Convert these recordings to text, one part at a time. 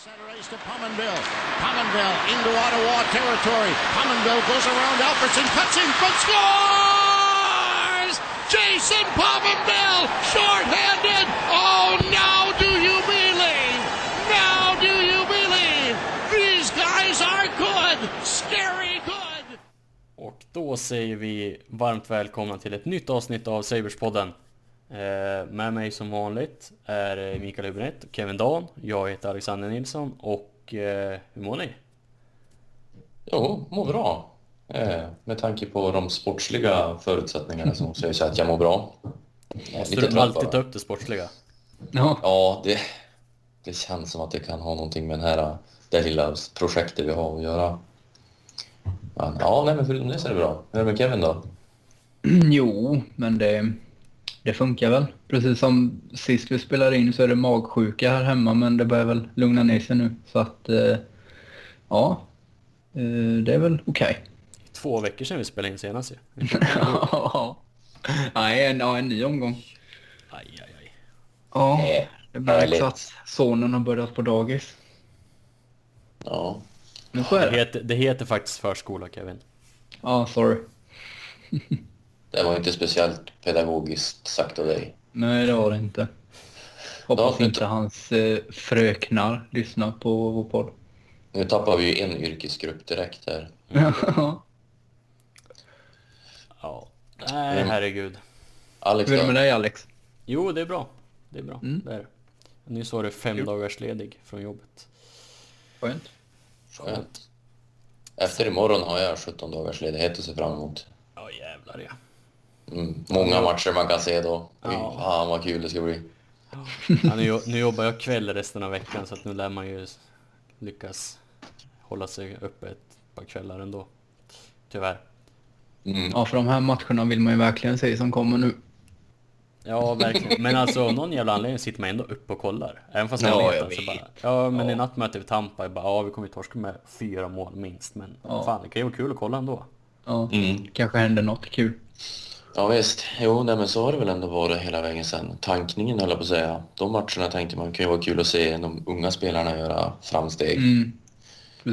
Center ice to Pominville. Pominville into Ottawa territory. Pominville goes around Alfredson, cuts in front, scores! Jason Pominville, short-handed. Oh, now do you believe? Now do you believe? These guys are good, scary good. Och då säger vi varmt välkomna till ett nytt avsnitt av Saberspodden. Eh, med mig som vanligt är Mikael Hübinette och Kevin Dahn. Jag heter Alexander Nilsson och eh, hur mår ni? Jo, mår bra. Eh, med tanke på de sportsliga förutsättningarna så måste jag säga att jag mår bra. Måste lite du alltid bara. ta upp det sportsliga? Ja, Ja, det, det känns som att det kan ha någonting med den här, det lilla projektet vi har att göra. Men, ja, nej, men förutom det så är det bra. Hur är det med Kevin då? jo, men det, det funkar väl. Precis som sist vi spelade in så är det magsjuka här hemma, men det börjar väl lugna ner sig nu. Så att, eh, ja, eh, det är väl okej. Två veckor sedan vi spelade in senast ju. Ja. Nej, en, ja, en ny omgång. Aj, aj, aj. Ja, Eh, det märks att sonen har börjat på dagis. Ja, Men så är Det det. heter, det heter faktiskt förskola Kevin. Ja, sorry. det var inte speciellt pedagogiskt sagt av dig. Nej, det var det inte. Hoppas Ja, inte hans eh, fröknar lyssnar på vår podd. Nu tappar vi ju en yrkesgrupp direkt här. Ja. Ja. Nej, Mm. herregud. Alex Hur är det med dig Alex? Jo, det är bra. Det är bra. Mm. Det är det. Nyss var det fem dagars ledig från jobbet. Skönt. Skönt. Efter imorgon har jag 17 dagars ledighet att se fram emot. Ja, jävlar ja. Mm, många matcher man kan se då. Fy Ja. fan vad kul det ska bli. Ja, nu, nu jobbar jag kväll resten av veckan så att nu lär man ju lyckas hålla sig uppe ett par kvällar ändå. Tyvärr. Mm. Ja, för de här matcherna vill man ju verkligen se som kommer nu. Ja, verkligen. Men alltså av någon jävla anledning sitter man ändå uppe och kollar. Även fast Ja, man vet så vet. bara, Ja, men Ja. i natt möter vi Tampa. Jag bara, ja vi kommer ju torska med fyra mål minst. Men Ja. fan, det kan ju vara kul att kolla ändå. Ja, Mm. kanske händer något kul. Ja visst, jo nej, men så har det väl ändå varit hela vägen sen. Tankningen höll jag på att säga. De matcherna tänkte man kan ju vara kul att se de unga spelarna göra framsteg. Mm.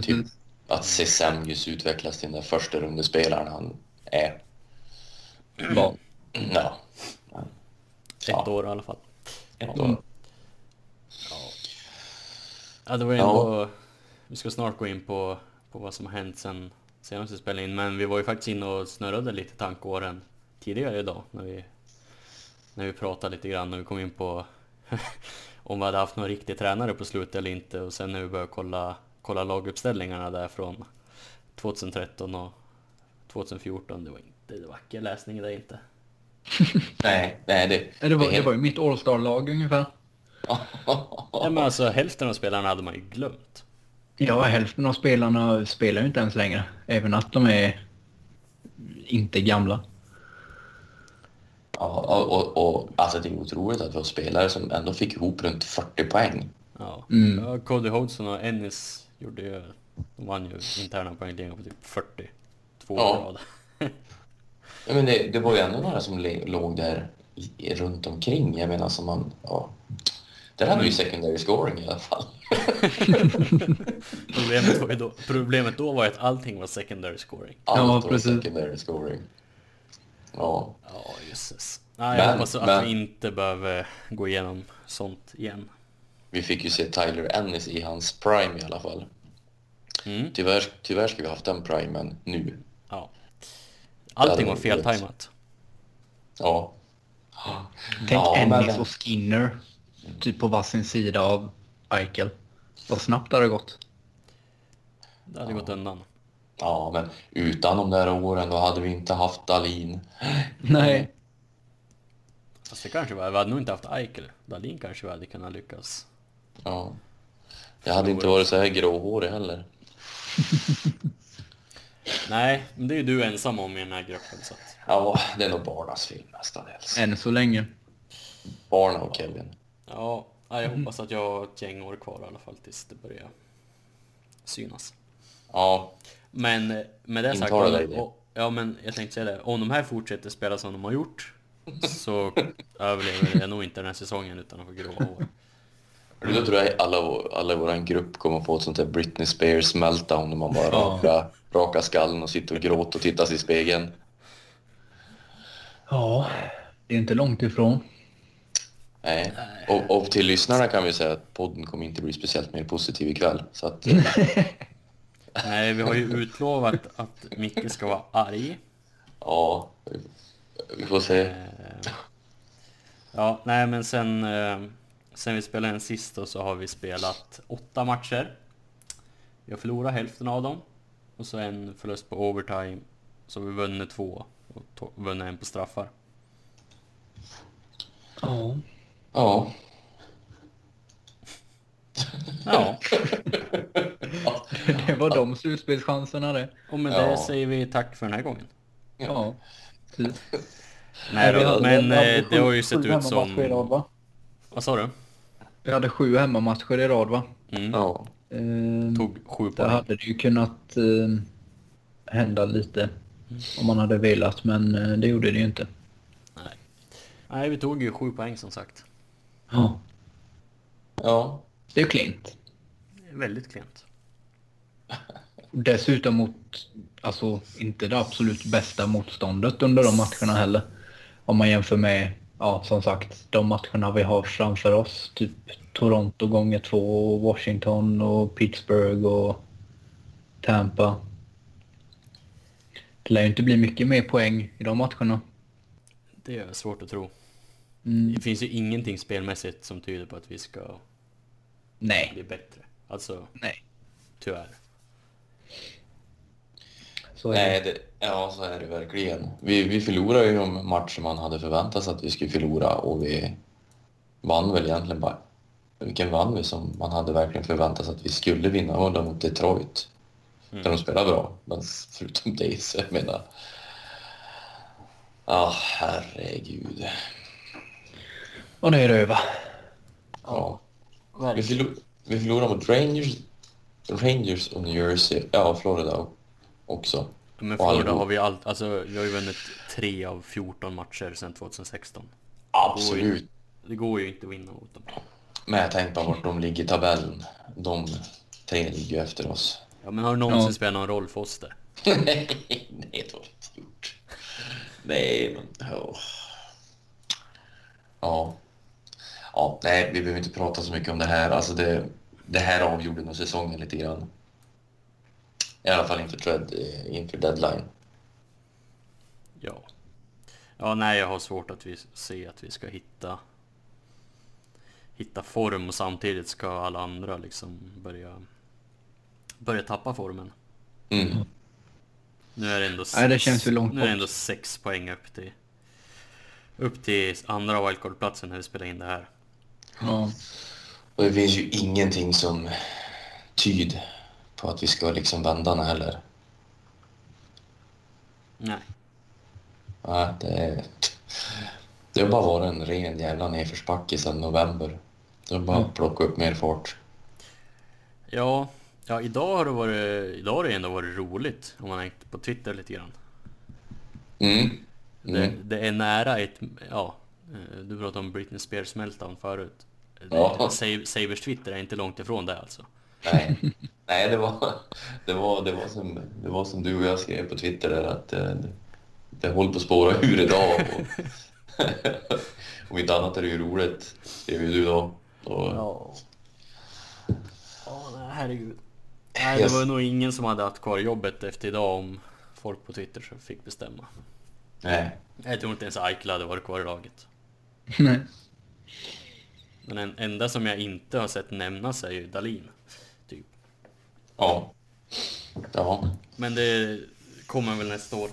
Typ att se Semgus utvecklas till den där första rundespelaren han är. Ja. Ja. Ett Ja. år i alla fall. Ett år. Mm. Ja, det var ju Ja. ändå... Vi ska snart gå in på, på vad som har hänt sen senast vi spelade in. Men vi var ju faktiskt inne och snurrade lite tankåren tidigare idag. När vi, när vi pratade lite grann. När vi kom in på om vi hade haft någon riktig tränare på slutet eller inte. Och sen när vi började kolla, kolla laguppställningarna där från 2013 och 2014. Det var inte vacker läsning det inte. Nej, nej det... Det var, det var ju mitt All-star-lag ungefär. Ja, men alltså hälften av spelarna hade man ju glömt. Ja, hälften av spelarna spelar ju inte ens längre. Även att de är inte gamla. Ja, och, och, och alltså det är otroligt att vi har spelare som ändå fick ihop runt 40 poäng. Ja. Mm. ja Cody Hodgson och Ennis gjorde ju... De vann ju interna poängligan på typ 40. Två Ja. rad. Ja, men det, det var ju ändå några som le- låg där i, runt omkring. Jag menar som man... Ja. Där hade vi ju secondary scoring i alla fall. Problemet, var ju då, problemet då var ju att allting var secondary scoring. Allt Ja, var precis. secondary scoring. Ja. Ja, jösses. Nej, jag Men- hoppas att men- vi inte behöver gå igenom sånt igen. Vi fick ju se Tyler Ennis i hans prime i alla fall. Mm, Tyvärr, tyvärr ska vi haft den primen nu. ja. Allting var feltajmat. Ja. Tänk Ja, men- Ennis och Skinner typ på varsin sida av Eichel. Vad snabbt det hade gått. Det hade gått undan. Ja, men utan de där åren då hade vi inte haft Dalin. Nej. Fast det kanske var, vi hade nog inte haft Eichel. Dahlin kanske vi hade kunnat lyckas. Ja. Jag hade inte varit så här gråhårig heller. Nej, men det är ju du ensam om i den här gruppen så att... Ja, det är nog barnas film mestadels. Än så länge. Barna och Kevin. Ja, ja, jag hoppas att jag har ett gäng år kvar i alla fall tills det börjar synas. Ja, Men med det sagt, om, och, ja men jag tänkte säga det, om de här fortsätter spela som de har gjort så överlever jag nog inte den här säsongen utan att få gråa hår. Då tror jag alla, alla i vår grupp kommer få ett sånt där Britney Spears meltdown när man bara rakar, rakar skallen och sitter och gråter och tittar sig i spegeln. Ja, det är inte långt ifrån. Nej. Och, och till lyssnarna kan vi säga att podden kommer inte bli speciellt mer positiv ikväll. Så att, Nej, vi har ju utlovat att Micke ska vara arg. ja, vi får se. Eh, Ja, nej men sen, eh, sen vi spelade den sist då så har vi spelat åtta matcher. Vi har förlorat hälften av dem. Och så en förlust på overtime. Så vi vunnit två och to- vunnit en på straffar. Ja. Ja, Ja, Det var de slutspelschanserna det. och med Ja. det säger vi tack för den här gången. Ja. precis. Nej då, men eh, det har ju sett ut som... rad, va? Vad sa du? Vi hade sju hemmamatcher i rad va? Mm. ja. Ehm, Tog sju Där poäng. hade det ju kunnat eh, hända lite om man hade velat men eh, det gjorde det ju inte. Nej, vi tog ju sju poäng som sagt. Ja. ja. Det är ju klint. Väldigt klent. Dessutom mot, alltså inte det absolut bästa motståndet under de matcherna heller. Om man jämför med, ja som sagt, de matcherna vi har framför oss. Typ Toronto gånger två, och Washington och Pittsburgh och Tampa. Det lär ju inte bli mycket mer poäng i de matcherna. Det är svårt att tro. Mm. Det finns ju ingenting spelmässigt som tyder på att vi ska Nej, bli bättre. Alltså, nej. tyvärr. Så det. Nej, det, ja så är det verkligen. Vi, vi förlorade ju de matcher man hade förväntat sig att vi skulle förlora och vi vann väl egentligen bara... Vilken vann vi som man hade verkligen förväntat sig att vi skulle vinna? Det var den mot Detroit. Där de spelade bra. Men förutom det så jag menar... Ja, herregud. Och nu är det över. Ja. Vi, förlor, vi förlorade mot Rangers, Rangers och New Jersey. Ja, Florida också. Men Florida har vi allt, alltså vi har ju vunnit 3 av 14 matcher sedan 2016. Absolut. Det går ju inte att vinna mot dem. Men jag tänkte på vart de ligger i tabellen. De tre ligger ju efter oss. Ja men har det någonsin Ja. spelat någon roll för oss det? nej, det har inte gjort. Nej, men... Ja. Ja. Ja, nej, vi behöver inte prata så mycket om det här. Alltså det, det här avgjorde nog säsongen lite grann. I alla fall inför, trad, inför deadline. Ja. Ja nej jag har svårt att vi se att vi ska hitta Hitta form och samtidigt ska alla andra liksom börja Börja tappa formen. Mm. Nu är det ändå Nej, det känns ju långt Nu är det ändå sex poäng upp till Upp till andra wildcard-platsen när vi spelar in det här. Ja. Och det finns ju ingenting som tyder på att vi ska liksom vända den heller. Nej. Nej, det, det har bara varit en ren jävla nedförsbacke sedan november. Det har bara Mm. plockat upp mer fart. Ja, ja idag har det varit, idag har det ändå varit roligt om man hängt på Twitter lite grann. Mm. Det, Mm. det är nära ett, ja, eh, du pratade om Britney Spears meltdown förut. Det, Ja. Sa- Sabers Twitter är inte långt ifrån det alltså. Nej, Nej det, var, det, var, det, var som, det var som du och jag skrev på Twitter där att eh, det, det håller på att spåra ur idag. Och, om inte annat är det ju roligt, skrev ju du då. Och, Ja. Herregud. Nej, det Yes. var nog ingen som hade haft kvar jobbet efter idag om folk på Twitter så fick bestämma. Nej, Jag tror inte ens Eichel hade varit kvar i laget. Nej. Men den enda som jag inte har sett nämnas är ju Dalin. Ja. Ja, Men det kommer väl nästa år.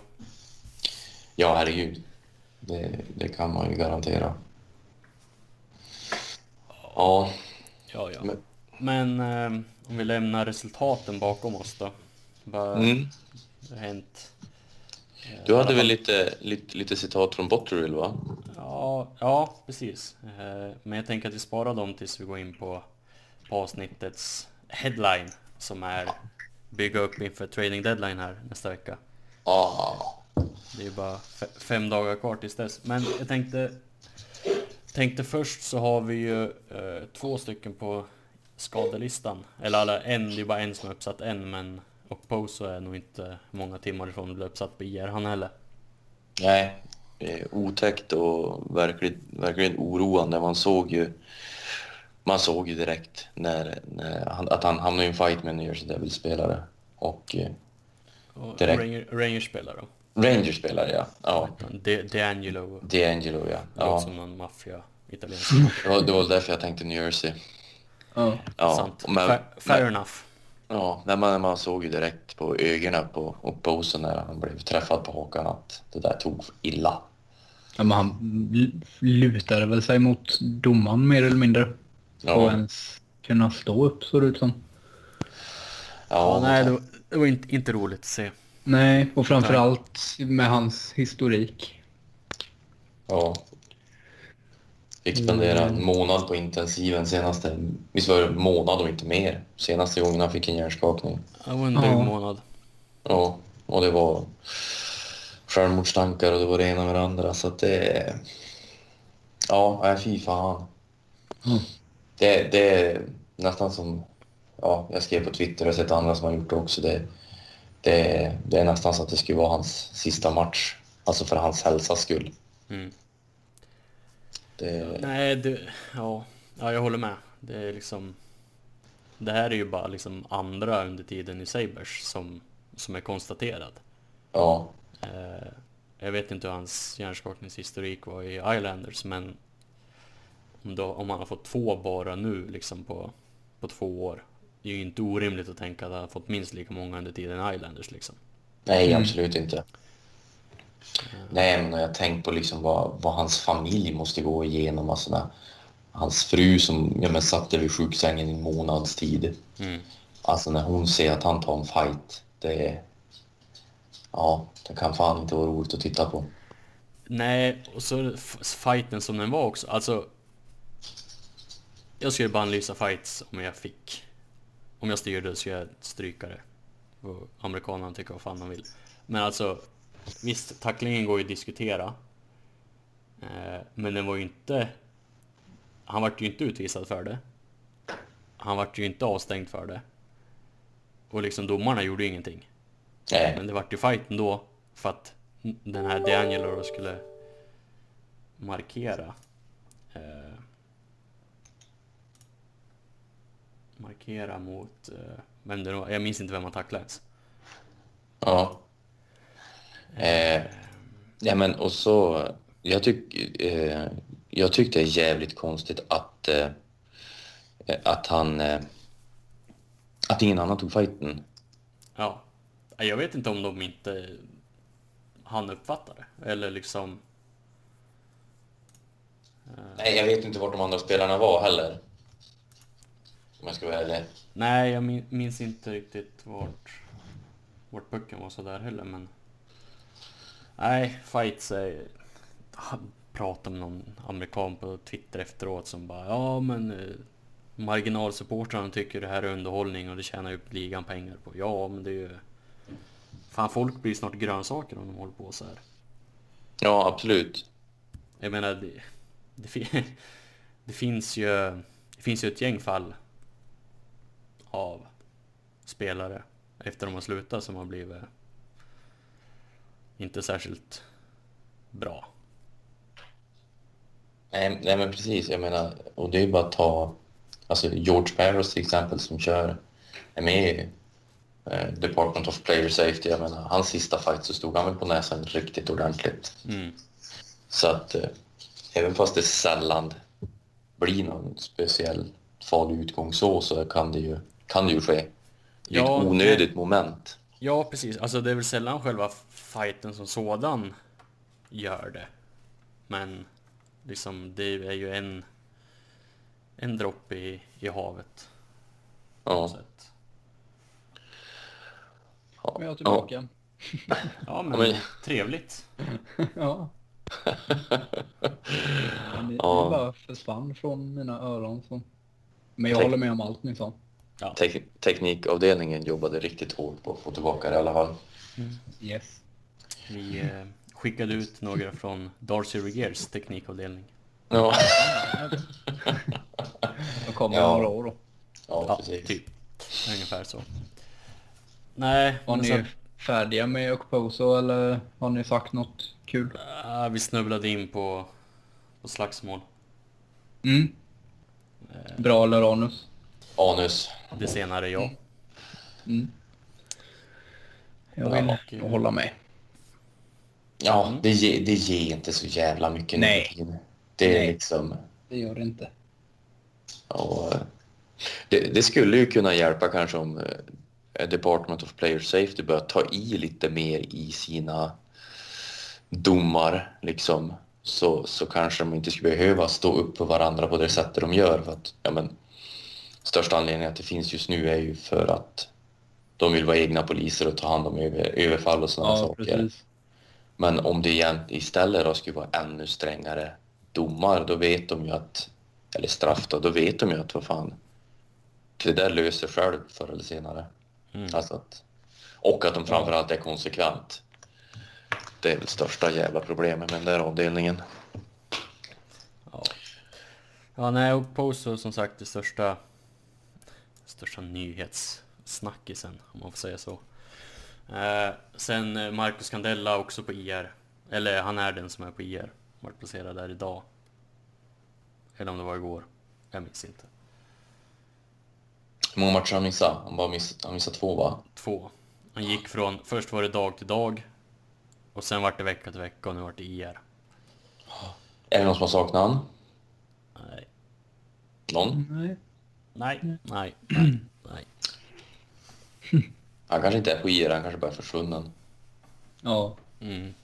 ja herregud. Det, det kan man ju garantera. Ja, Ja, ja. Men- Men eh, om vi lämnar resultaten bakom oss då. Vad mm. har hänt? du hade väl lite, lite, lite citat från Botterill va? Ja, ja precis. Eh, Men jag tänker att vi sparar dem tills vi går in på, på avsnittets headline som är bygga upp inför trading deadline här nästa vecka. Ja. Det är ju bara fe- fem dagar kvar tills dess. Men jag tänkte tänkte först så har vi ju eh, två stycken på skadelistan. Eller alla, en, det är bara en som är uppsatt än men och Poso är nog inte många timmar ifrån att bli uppsatt på IR han heller. Nej, det är otäckt och verkligen, verkligen oroande. Man såg ju, man såg ju direkt när, när han, att han hamnade i en fight med en New Jersey Devils-spelare. Och eh, Och Direkt. Ranger, Rangers spelar då. Rangers-spelare, ja. Ja, De, D'Angelo. D'Angelo, ja. Ja. ja. som någon maffia italiensk. Det, var, det var därför jag tänkte New Jersey. Ja. Ja, Sant. men, fair, fair men, enough. ja när man, man såg ju direkt på ögonen på och posen när han blev träffad på hakan att det där tog illa. Ja, men han lutade väl sig mot domaren mer eller mindre. Ja. Och ens kunna stå upp såg det ut som. Ja, nej, det var, det var inte, inte roligt att se. Nej, och framförallt med hans historik. Ja. Fick spendera en månad på intensiven senaste, visst var det en månad och inte mer, senaste gången han fick en hjärnskakning. Det var en Ja. dryg månad. Ja, och det var självmordstankar och det var det ena med det andra så att det... Ja, nej fy fan. Mm. Det, det är nästan som, ja, jag skrev på Twitter och sett andra som har gjort det också. Det, det, det är nästan så att det skulle vara hans sista match, alltså för hans hälsas skull. Mm. Det, Nej, det, ja, ja, jag håller med. Det är liksom... Det här är ju bara liksom andra under tiden i Sabres som, som är konstaterad. ja, Eh, jag vet inte hur hans hjärnskakningshistorik var i Islanders, men då, om han har fått två bara nu liksom på, på två år. Det är ju inte orimligt att tänka att han har fått minst lika många under tiden i Islanders liksom. nej Mm. absolut inte. Nej, men jag har tänkt på liksom vad, vad hans familj måste gå igenom. Alltså när, hans fru som ja, men satt vid sjuksängen i en månads tid. Mm. Alltså när hon ser att han tar en fight, det är... Ja, det kan fan inte vara roligt att titta på. Nej, och så fighten som den var också. Alltså... Jag skulle bara analysa fights om jag fick... Om jag styrde så skulle jag stryka det. Och amerikanerna tycker vad fan de vill. Men alltså... Visst, tacklingen går ju att diskutera. Eh, men den var ju inte... Han vart ju inte utvisad för det. Han vart ju inte avstängd för det. Och liksom domarna gjorde ju ingenting. Nej, Men det vart ju fight ändå för att den här D'Angelo skulle markera. Eh, markera mot... Eh, vem det var. Jag minns inte vem han tacklade ens. ja. Eh, ja, men och så... Jag, tyck, eh, jag tyckte det är jävligt konstigt att, eh, att han... Eh, att ingen annan tog fighten. Ja. Jag vet inte om de inte han uppfattade. Eller liksom... Nej, jag vet inte vart de andra spelarna var heller. Om jag ska vara ärlig. Nej, jag min- minns inte riktigt vart, vart pucken var sådär heller, men... Nej, fights är... Han pratade med någon amerikan på Twitter efteråt som bara ja men eh, marginalsupportrarna tycker det här är underhållning och det tjänar ju ligan pengar på. Ja, men det är ju... Fan, folk blir snart grönsaker om de håller på så här. Ja, absolut. Jag menar, det, det, det finns ju det finns ju ett gäng fall av spelare efter de har slutat som har blivit inte särskilt bra. Nej, nej men precis, jag menar, och det är bara att ta, alltså George Barrows till exempel som kör, är med i eh, Department of Player Safety, jag menar, hans sista fight så stod han väl på näsan riktigt ordentligt. Mm. Så att eh, även fast det sällan blir någon speciell farlig utgång så, så kan det ju, kan det ju ske. Det är Ja, ett onödigt moment. Ja, precis. Alltså det är väl sällan själva fighten som sådan gör det. Men liksom det är ju en en droppe i, i havet. på Ja. något sätt. Ja. Men jag är tillbaka. Ja, men, Ja, men- trevligt. Ja. Men det, Ja. det bara försvann från mina öron. Så. Men jag Tänk- håller med om allt ni sa. Tek teknikavdelningen jobbade riktigt hårt på att få tillbaka det i alla fall. Yes. Vi eh, skickade ut några från Darcy Regeers teknikavdelning. Ja, De kommer Ja. några år då. ja, Ja, precis. typ. Ungefär så. Nej, Var ni så, färdiga med Okposo eller har ni sagt något kul? ah, vi snubblade in på, på slagsmål. Mm. Bra eller anus? Anus. Det senare ja. Mm. Jag vill Ja, och- hålla med. Ja, det, ger, det ger inte så jävla mycket Nej. nu. Det är Nej. liksom... Det gör det inte. Och, eh, det, det skulle ju kunna hjälpa kanske om eh, Department of Player Safety börjar ta i lite mer i sina domar liksom. Så, så kanske de inte skulle behöva stå upp för varandra på det sättet de gör. För att, ja, men, största anledningen att det finns just nu är ju för att de vill vara egna poliser och ta hand om över, överfall och sådana Ja, saker. precis. Men om det istället då skulle vara ännu strängare domar, då vet de ju att, eller straff då, då vet de ju att vad fan, det där löser själv förr eller senare. Mm. Alltså att, och att de framförallt är konsekvent. Det är väl största jävla problemet med den där avdelningen. Ja, ja nej, och Poso som sagt det största, största nyhetssnackisen om man får säga så. Eh, sen eh, Marcus Candella också på IR. Eller han är den som är på IR. Vart placerad där idag. Eller om det var igår. Jag minns inte. Hur många matcher har han missat? Han bara missat, han missat två va? Två. Han gick från, först var det dag till dag. Och sen vart det vecka till vecka och nu vart det IR. Är det någon som har saknat han? Nej, Någon? Nej. Nej, nej, nej. nej. Han kanske inte är på IR, han kanske bara är försvunnen. Ja. Mm.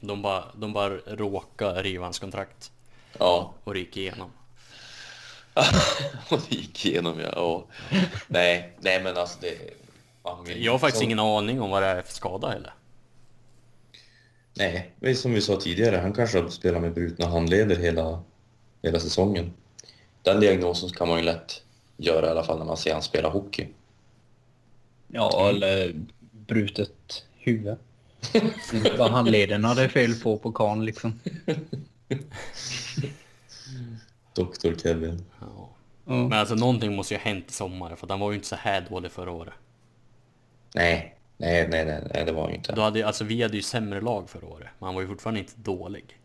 De bara, de bara råkade riva hans kontrakt Ja, och det gick igenom. och det gick igenom ja. Och, nej, nej men alltså det... vill- Jag har faktiskt så- ingen aning om vad det är för skada heller. Nej, är som vi sa tidigare, han kanske har spelat med brutna handleder hela, hela säsongen. Den diagnosen kan man ju lätt göra i alla fall när man ser han spela hockey. Ja, eller brutet huvud. Inte bara handlederna det är fel på på kan liksom. Doktor Kevin. Ja. Ja. Men alltså någonting måste ju ha hänt i sommar för han var ju inte så här dålig förra året. Nej, nej, nej, nej, nej det var ju inte. Då hade, alltså vi hade ju sämre lag förra året, men han var ju fortfarande inte dålig.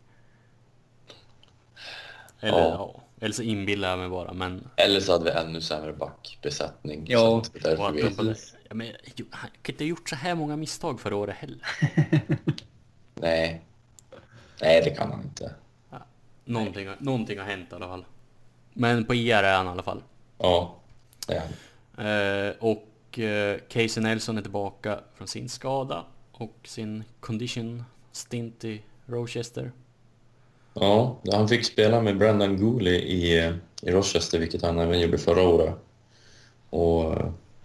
Eller Ja. ja, eller så inbillar jag mig bara, men... Eller så hade vi ännu sämre backbesättning. Ja, så det är därför vi... ja, men, han kan inte ha gjort så här många misstag förra året heller. Nej. Nej, det kan han inte. Någonting, har- någonting har hänt i alla fall. Men på IR är han i alla fall. Ja, det är han. Eh, och eh, Casey Nelson är tillbaka från sin skada och sin condition stint i Rochester. Ja, han fick spela med Brendan Gooley i, i Rochester, vilket han även gjorde förra året. Och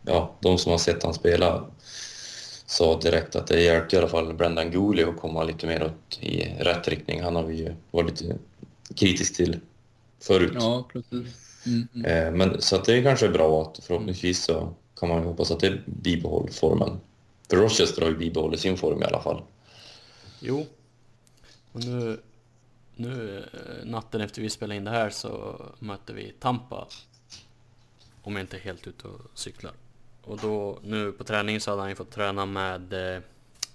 ja, de som har sett han spela sa direkt att det hjälpte i alla fall Brendan Gooley att komma lite mer åt i rätt riktning. Han har vi ju varit lite kritisk till förut. Ja, precis. Mm, mm. Eh, Men så att det är kanske bra att förhoppningsvis så kan man hoppas att det bibehåller formen. För Rochester har ju bibehållit sin form i alla fall. Jo. Och nu, nu eh, natten efter vi spelade in det här så mötte vi Tampa. Om jag inte är helt ute och cyklar. Och då, nu på träningen så hade han ju fått träna med eh,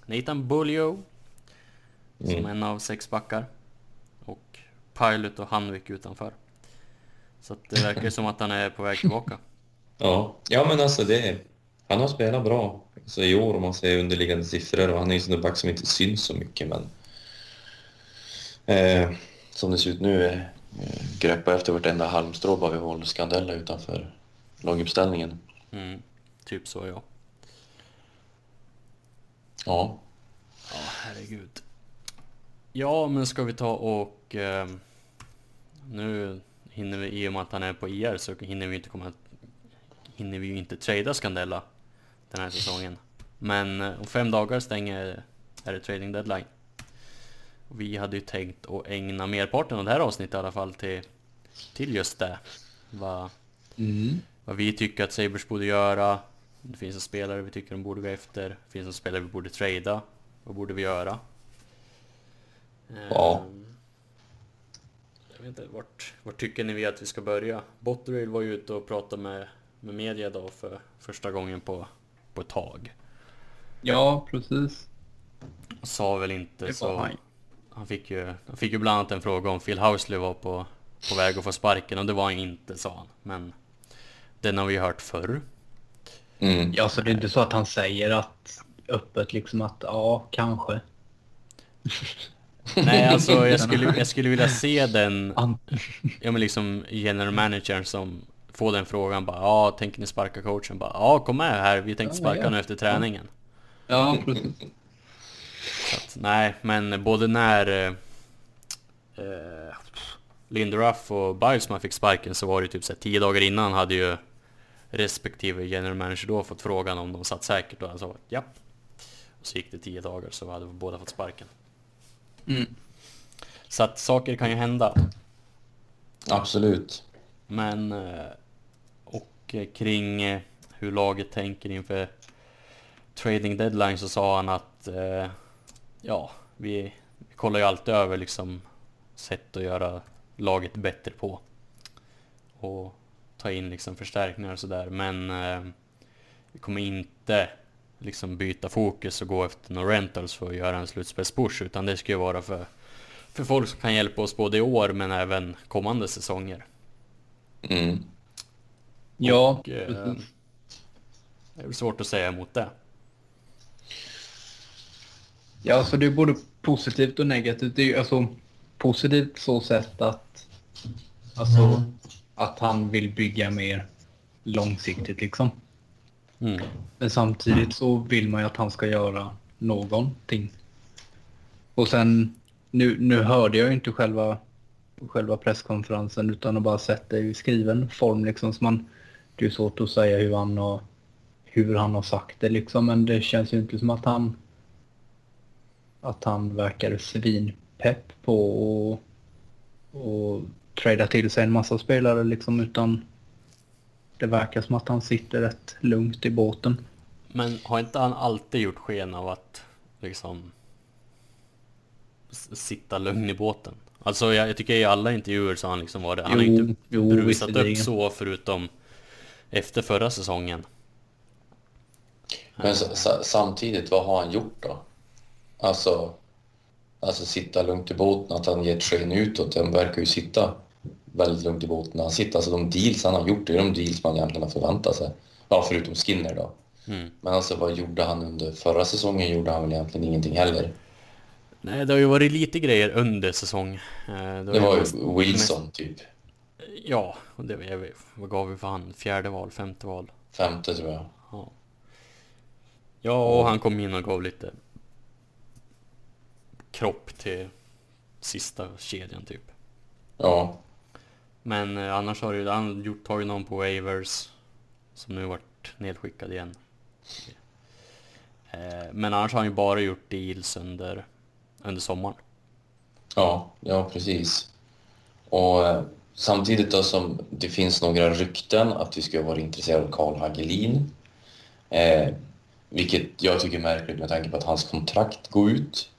Nathan Buljo. Som Mm. en av sex backar. Och Pilot och Hanvik utanför. Så att det verkar som att han är på väg tillbaka. Ja, ja men alltså det... Han har spelat bra alltså i år om man ser underliggande siffror och han är ju en sån där back som inte syns så mycket men... Eh, som det ser ut nu, eh, greppa efter vartenda halmstrå bara vi håller Scandella utanför laguppställningen. Mm, typ så ja. Ja. Ja, herregud. Ja, men ska vi ta och... Eh, nu hinner vi, i och med att han är på IR så hinner vi inte komma... Hinner vi ju inte trada Scandella den här säsongen. Men eh, om fem dagar stänger... Är det trading deadline. Och Vi hade ju tänkt att ägna merparten av det här avsnittet i alla fall till, till just det. Vad, Mm. vad vi tycker att Sabres borde göra. Det finns en spelare vi tycker de borde gå efter. Det finns en spelare vi borde trada. Vad borde vi göra? Ja. Ehm, Jag vet inte, vart, vart tycker ni vi att vi ska börja? Botterill var ju ute och pratade med, med media då för första gången på, på ett tag. Ja, precis. Sa väl inte så... han. Han fick, ju, han fick ju bland annat en fråga om Phil Housley var på, på väg att få sparken och det var han inte sa han. Men den har vi hört förr. Mm. Ja, så det är inte så att han säger att öppet liksom att ja, kanske. Nej alltså jag skulle, jag skulle vilja se den, ja men liksom general managern som får den frågan bara ja tänker ni sparka coachen? Bara ja kom med här vi tänkte Ja, sparka ja. nu efter träningen. Ja, precis. Att, nej men både när eh, eh, Linderuff och Bilesman fick sparken så var det typ så här, tio dagar innan hade ju respektive general manager då fått frågan om de satt säkert och han sa ja. Och så gick det tio dagar så hade båda fått sparken. Mm. Så att saker kan ju hända. Absolut. Men eh, och eh, kring hur laget tänker inför trading deadline så sa han att ja, vi, vi kollar ju alltid över liksom sätt att göra laget bättre på. Och ta in liksom förstärkningar och sådär. Men eh, vi kommer inte liksom byta fokus och gå efter några rentals för att göra en slutspelspush utan det ska ju vara för, för folk som kan hjälpa oss både i år men även kommande säsonger. Mm. Ja, Och, eh, precis. Det är svårt att säga emot det. Ja, så det är både positivt och negativt. Det är ju alltså positivt så sätt att alltså att han vill bygga mer långsiktigt liksom. Mm. Men samtidigt så vill man ju att han ska göra någonting. Och sen, nu, nu hörde jag ju inte själva, själva presskonferensen utan har bara sett det i skriven form liksom. Så man, det är svårt att säga hur han har, hur han har sagt det liksom. Men det känns ju inte som att han, att han verkar svinpepp på att och trada till sig en massa spelare liksom utan det verkar som att han sitter rätt lugnt i båten. Men har inte han alltid gjort sken av att liksom sitta lugn i båten? Alltså jag, jag tycker i alla intervjuer så har han liksom varit, han har Jo, inte jo, brusat upp så förutom efter förra säsongen. Men sa- samtidigt, vad har han gjort då? Alltså, alltså sitta lugnt i båten, att han ger ett sken utåt. Han verkar ju sitta väldigt lugnt i båten han sitter. Alltså de deals han har gjort, det är de deals man egentligen har förväntat sig. Ja, förutom Skinner då. Mm. Men alltså vad gjorde han under förra säsongen? Gjorde han väl egentligen ingenting heller. Nej, det har ju varit lite grejer under säsong. Eh, har Det var mest- ju Wilson typ. Ja, och det, vet, vad gav vi för han? Fjärde val, femte val? Femte tror jag. Ja. Ja, och han kom in och gav lite kropp till sista kedjan typ. Ja, Men eh, annars har ju han gjort, tagit någon på waivers som nu varit nedskickad igen. Eh, men annars har han ju bara gjort deals under, under sommaren. ja, ja precis. Och eh, samtidigt då som det finns några rykten att vi ska vara intresserade av Karl Hagelin. Eh, vilket jag tycker är märkligt med tanke på att hans kontrakt går ut.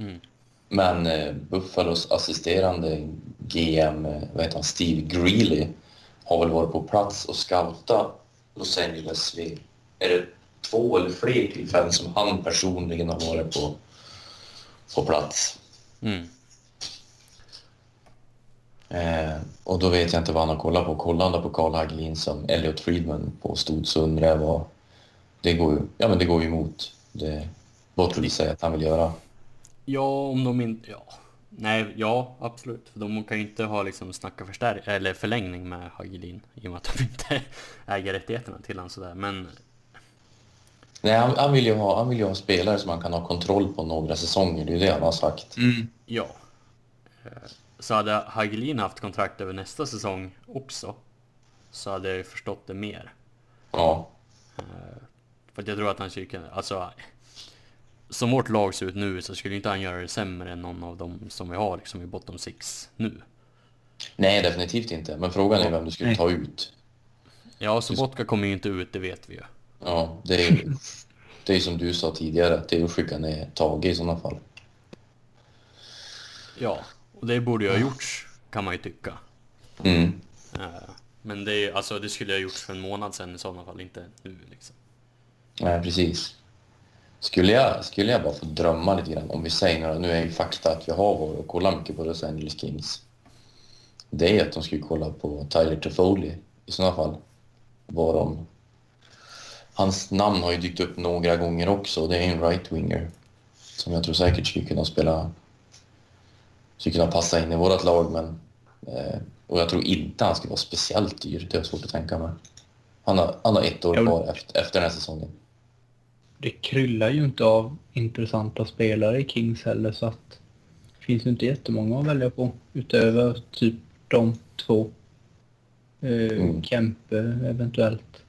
Mm. Men eh, Buffalos assisterande GM, eh, vad heter han, Steve Greeley, har väl varit på plats och scoutat Los Angeles vid, är det två eller fler tillfällen som han personligen har varit på, på plats. Mm. Eh, och då vet jag inte vad han har kollat på. Kollar han på Carl Hagelin som Elliot Friedman påstod så undrar jag vad... Det går ja, men det går emot det Botterill säger att han vill göra. Ja, om de inte... Ja. Nej, ja, absolut. För de kan ju inte ha liksom snacka förstär eller förlängning med Hagelin i och med att de inte äger rättigheterna till honom sådär. Men Nej, han, han, vill ju ha, han vill ju ha spelare som han kan ha kontroll på några säsonger. Det är ju det han har sagt. ja. Eh, Så hade Hagelin haft kontrakt över nästa säsong också så hade jag ju förstått det mer. Ja, För att jag tror att han skulle kunna... Alltså... Som vårt lag ser ut nu så skulle inte han göra det sämre än någon av dem som vi har liksom i bottom six nu. nej definitivt inte. Men frågan är vem du skulle Nej. ta ut. Ja, Sobotka kommer ju inte ut, det vet vi ju. Ja, det är ju det är som du sa tidigare. Det är att skicka ner Tage i sådana fall. Ja, och det borde ju ha gjorts kan man ju tycka. Mm. Eh, Men det, är, alltså, det skulle jag gjort för en månad sedan i sådana fall, inte nu liksom. Nej, precis. Skulle jag, skulle jag bara få drömma lite grann, om vi säger några, nu är ju fakta att vi har varit och kollat mycket på Los Angeles Kings. Det är att de skulle kolla på Tyler Toffoli i sådana fall. Var de... Hans namn har ju dykt upp några gånger också, det är en right-winger. Som jag tror säkert skulle kunna spela... Skulle kunna passa in i vårt lag, men... Eh, och jag tror inte han skulle vara speciellt dyr, det är svårt att tänka mig. Han har, han har ett år kvar efter, efter den här säsongen. Det kryllar ju inte av intressanta spelare i Kings heller så att det finns ju inte jättemånga att välja på utöver typ de två. Eh, Mm. Kempe eventuellt.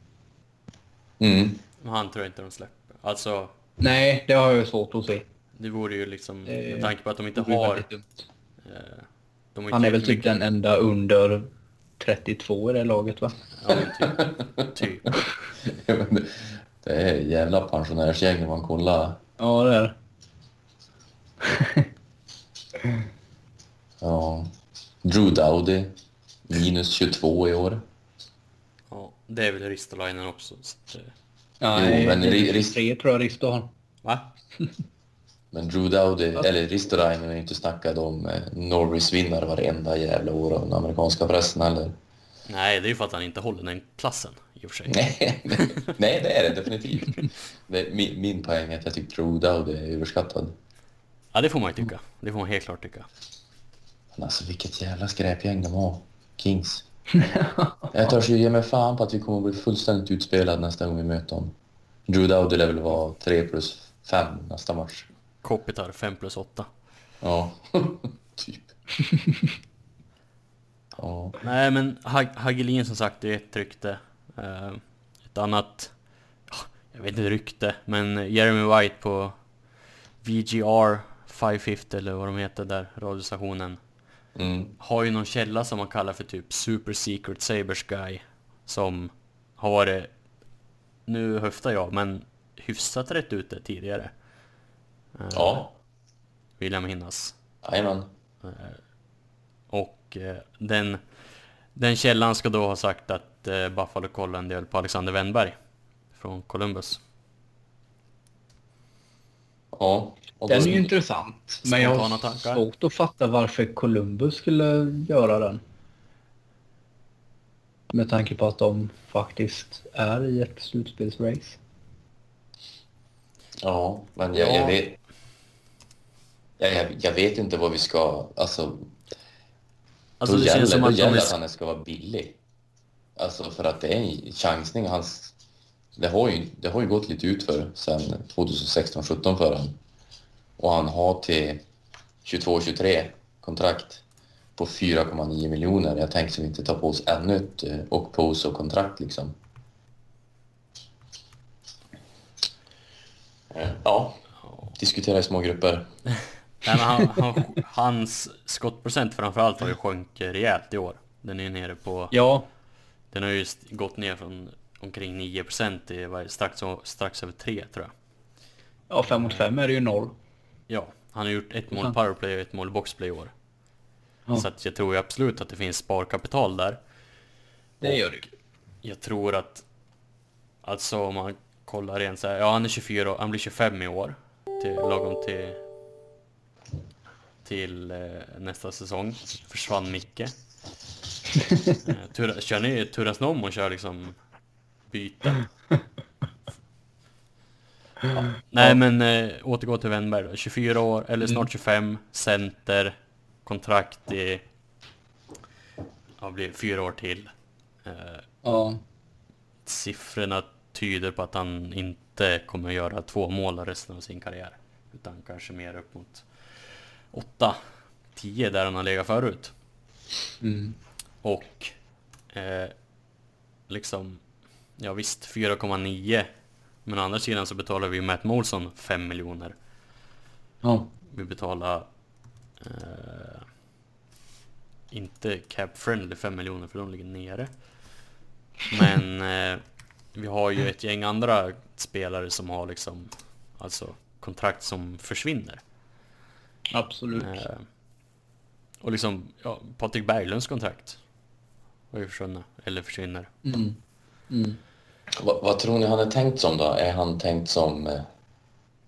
Mm. Men han tror jag inte de släpper. Alltså, Nej, det har jag svårt att se. det vore ju liksom, med tanke på att de inte har... Eh, de har Han är väl typ den enda under 32 i det laget va? Ja, men typ. typ. Men det- är jävla pensionärsgäng om man kollar. Ja, det är det. Ja. Drew Dowdy, minus 22 i år. Ja, det är väl Ristolainen också. Så att, eh, Nej, men det är ri- risk- tre tror jag Risto har. va? Men Drew Dowdy, eller Ristolainen är ju inte snackad om eh, Norris-vinnare varenda jävla år av den amerikanska pressen heller. Nej, det är ju för att han inte håller den klassen i och för sig. Nej, nej det är det definitivt. Det, min, min poäng är att jag tycker Dowdy är överskattad. Ja, det får man ju tycka. Det får man helt klart tycka. Men alltså vilket jävla skräpgäng de har. Kings. Jag törs ju ge mig fan på att vi kommer att bli fullständigt utspelade nästa gång vi möter dem. Drew Dowdy lär väl vara 3 plus 5 nästa match. Kopitar 5 plus 8. Ja, typ. Ja. Nej, men Hag- Hagelin som sagt, det är ett rykte. Eh, ett annat, ja, jag vet inte rykte, men Jeremy White på VGR 550 eller vad de heter där, radiostationen. Mm. Har ju någon källa som man kallar för typ Super Secret Sabers Guy. Som har varit, nu höftar jag, men hyfsat rätt ute tidigare. Eh, Ja, Vill jag minnas. jajamän. Och eh, den, den källan ska då ha sagt att eh, Buffalo kollade en del på Alexander Wennberg från Columbus. Ja. Den är ju intressant. Men jag har tankar? svårt att fatta varför Columbus skulle göra den. Med tanke på att de faktiskt är i ett slutspelsrace. Ja, men jag, Ja. jag vet... Jag, jag, jag vet inte vad vi ska... Alltså, Alltså då det gäller, känns som att gäller att han ska vara billig. Alltså för att det är en chansning. Hans, det, har ju, det har ju gått lite ut för sen 2016-17 för han. Och han har till 22-23 kontrakt på 4,9 miljoner. Jag tänker vi inte tar på oss ännu ett eh, och pose och kontrakt liksom. Eh, Ja, diskutera i små grupper. Nej, men han, han, hans skottprocent framförallt har ju sjunkit rejält i år. Den är nere på... Ja, Den har ju gått ner från omkring 9% till strax, strax över 3 tror jag. ja 5 mot 5 är det ju noll. Ja, han har gjort ett mål powerplay och ett mål boxplay i år. Ja. Så jag tror ju absolut att det finns sparkapital där. Det gör det. Jag tror att, alltså om man kollar rent så här, ja han är 24 år, han blir 25 i år. Till, lagom till, till eh, nästa säsong. Försvann Micke. eh, Tur, kör ni turas om och kör liksom byte? Ja. Nej men äh, återgå till Wennberg då. 24 år, eller snart 25, center, kontrakt i, ja blir fyra år till. Eh, Ja. siffrorna tyder på att han inte kommer att göra två mål resten av sin karriär. Utan kanske mer upp mot 8, 10 där han har legat förut. Mm. Och eh, liksom, ja visst 4,9. Men å andra sidan så betalar vi Matt Molson 5 miljoner. Ja. Vi betalar eh, inte cap friendly 5 miljoner för de ligger nere. Men eh, vi har ju ett gäng andra spelare som har liksom alltså kontrakt som försvinner. Absolut. Eh, Och liksom, ja, Patrik Berglunds kontrakt har ju försvunnit, eller försvinner. Mm. Mm. Vad, vad tror ni han är tänkt som då? Är han tänkt som... eh,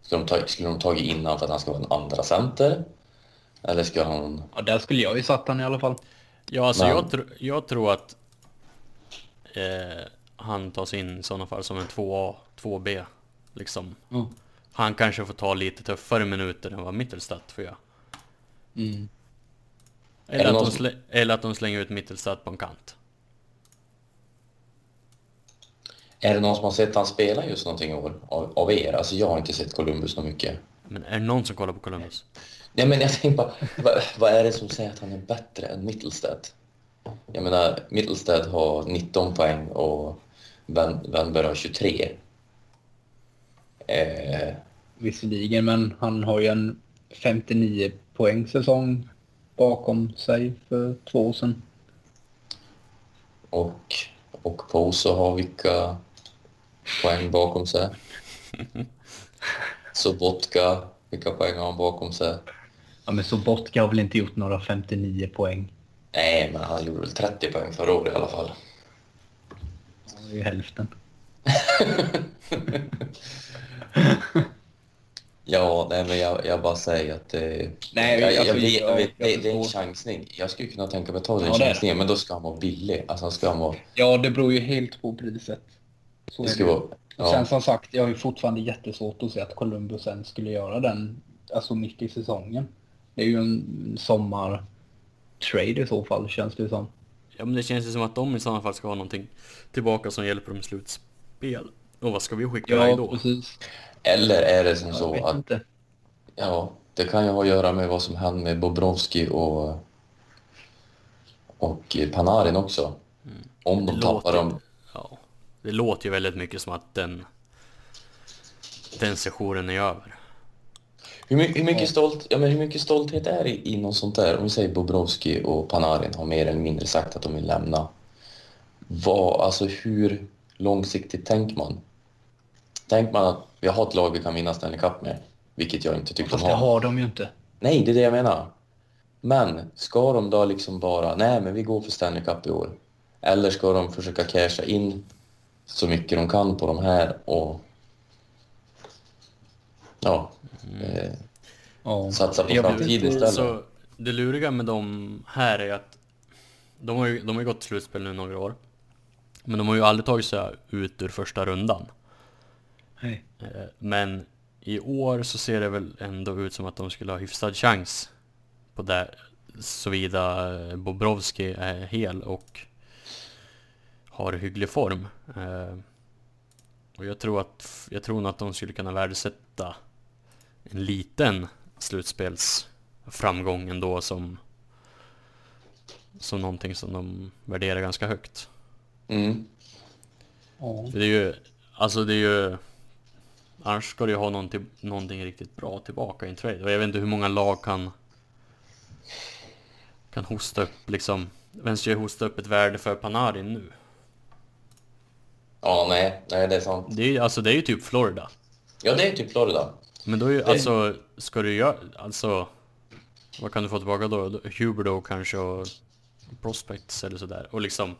Skulle de, ta, skulle de tagit in han för att han ska vara en andra center? Eller ska han... Ja, där skulle jag ju satt han i alla fall. Ja, alltså Men- jag, tr jag tror att eh, han tas in i sådana fall som en 2A, 2B. Liksom. Mm. Han kanske får ta lite tuffare minuter än vad Mittelstadt får göra. Mm. Eller det att, de eller att de slänger ut Mittelstadt på en kant. Är det någon som har sett han spela just någonting i år? Av, av er? Alltså jag har inte sett Columbus så mycket. Men är det någon som kollar på Columbus? Nej men jag tänker bara, vad, vad är det som säger att han är bättre än Mittelstedt? Jag menar, Mittelstedt har 19 poäng och Wen- Wennberg har 23. Eh, Visserligen, men han har ju en 59 poäng säsong bakom sig för två år sedan. och, och Poso har vilka poäng bakom sig? Sobotka, vilka poäng har han bakom sig? Ja, men Sobotka har väl inte gjort några 59 poäng. Nej, men han gjorde väl 30 poäng förra året i alla fall. Ja, Det är ju hälften. Ja, nej, men jag, jag bara säger att det... Nej, jag, jag, vet, jag jag- vet, det, det är en chansning. Jag skulle kunna tänka mig att ta den Ja, chansningen, men då ska han vara billig. Alltså, han ska vara... Ja, det beror ju helt på priset. Så Det ska det. vara Och sen ja, som sagt, jag har ju fortfarande jättesvårt att se att Columbus sen skulle göra den, alltså mitt i säsongen. Det är ju en sommar-trade i så fall, känns det som. Ja men det känns ju som att de i sådana fall ska ha någonting tillbaka som hjälper dem i slutspel. Och vad ska vi skicka iväg Ja, då? precis. Eller är det som Jag så vet att... inte. Ja, det kan ju ha att göra med vad som hände med Bobrovski och... Och Panarin också. Om de Det tappar låter- dem... Ja, det låter ju väldigt mycket som att den, den sessionen är över. Hur, my, hur, mycket stolt, ja, men hur mycket stolthet är det i något sånt där? Om vi säger Bobrovski och Panarin har mer eller mindre sagt att de vill lämna. Vad, alltså hur långsiktigt tänker man? Tänker man att vi har ett lag vi kan vinna Stanley Cup med? Vilket jag inte tycker Fast de det har. har de ju inte. Nej, det är det jag menar. Men ska de då liksom bara, nej men vi går för Stanley Cup i år. Eller ska de försöka casha in så mycket de kan på de här och ja, eh, Ja. satsa på framtiden istället. Så det luriga med de här är att de har ju, de har ju gått slutspel nu några år. Men de har ju aldrig tagit sig ut ur första rundan. Nej. Eh, Men i år så ser det väl ändå ut som att de skulle ha hyfsad chans på det. Såvida Bobrovski är hel och har hygglig form. Eh, Och jag tror att, jag tror nog att de skulle kunna värdesätta en liten slutspelsframgång ändå som som någonting som de värderar ganska högt. Mm. För det är ju, alltså det är ju Annars ska du ju ha någonting, någonting riktigt bra tillbaka i en trade. Och jag vet inte hur många lag kan Kan hosta upp liksom Vem ska hosta upp ett värde för Panarin nu? Ja, nej, nej, det är sant. Det är alltså det är ju typ Florida. Ja, det är typ Florida. Men då är ju, Det- alltså, ska du göra, alltså Vad kan du få tillbaka då? Huber då kanske och Prospects eller sådär. Och liksom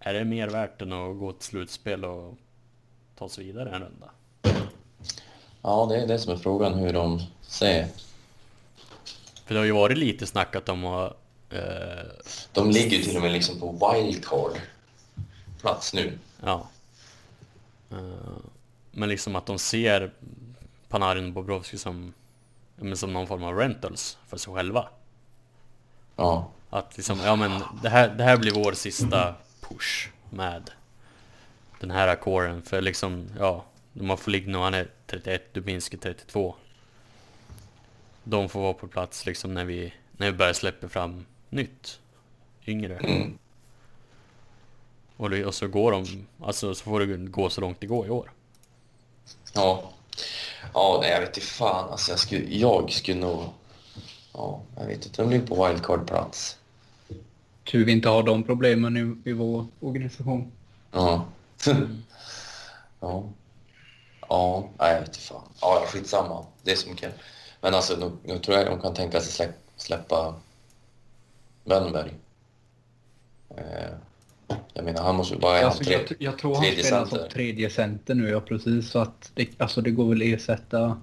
Är det mer värt än att gå till slutspel och ta sig vidare en runda? Ja, det är det som är frågan hur de ser. För det har ju varit lite snackat om att eh, De ligger ju till och med liksom på wildcard plats nu. Ja. Eh, men liksom att de ser Panarin och Bobrovski som, men som någon form av rentals för sig själva. Ja, Att liksom, ja men det här, det här blir vår sista push med den här ackorden. För liksom, ja, de har Foligno, han är 31, Dubinski 32. De får vara på plats liksom när vi, när vi börjar släppa fram nytt, yngre. mm. Och, det, och så går de, alltså så får det gå så långt det går i år. ja. Ja, nej, jag vet inte fan. Alltså, jag skulle, jag skulle nog... Ja, jag vet inte. De ligger på wildcard-plats. Tur vi inte har de problemen i, i vår organisation. Ja. ja. Ja, nej, jag vet inte fan. Ja, skitsamma. Det är så mycket. Men alltså, nu, nu tror jag de kan tänka sig släpp, släppa Wennberg. Eh, jag menar, han måste är han? Alltså, Tre, jag, jag tror han spelar center. som tredje center nu, ja precis. Så att det, alltså, det går väl ersätta...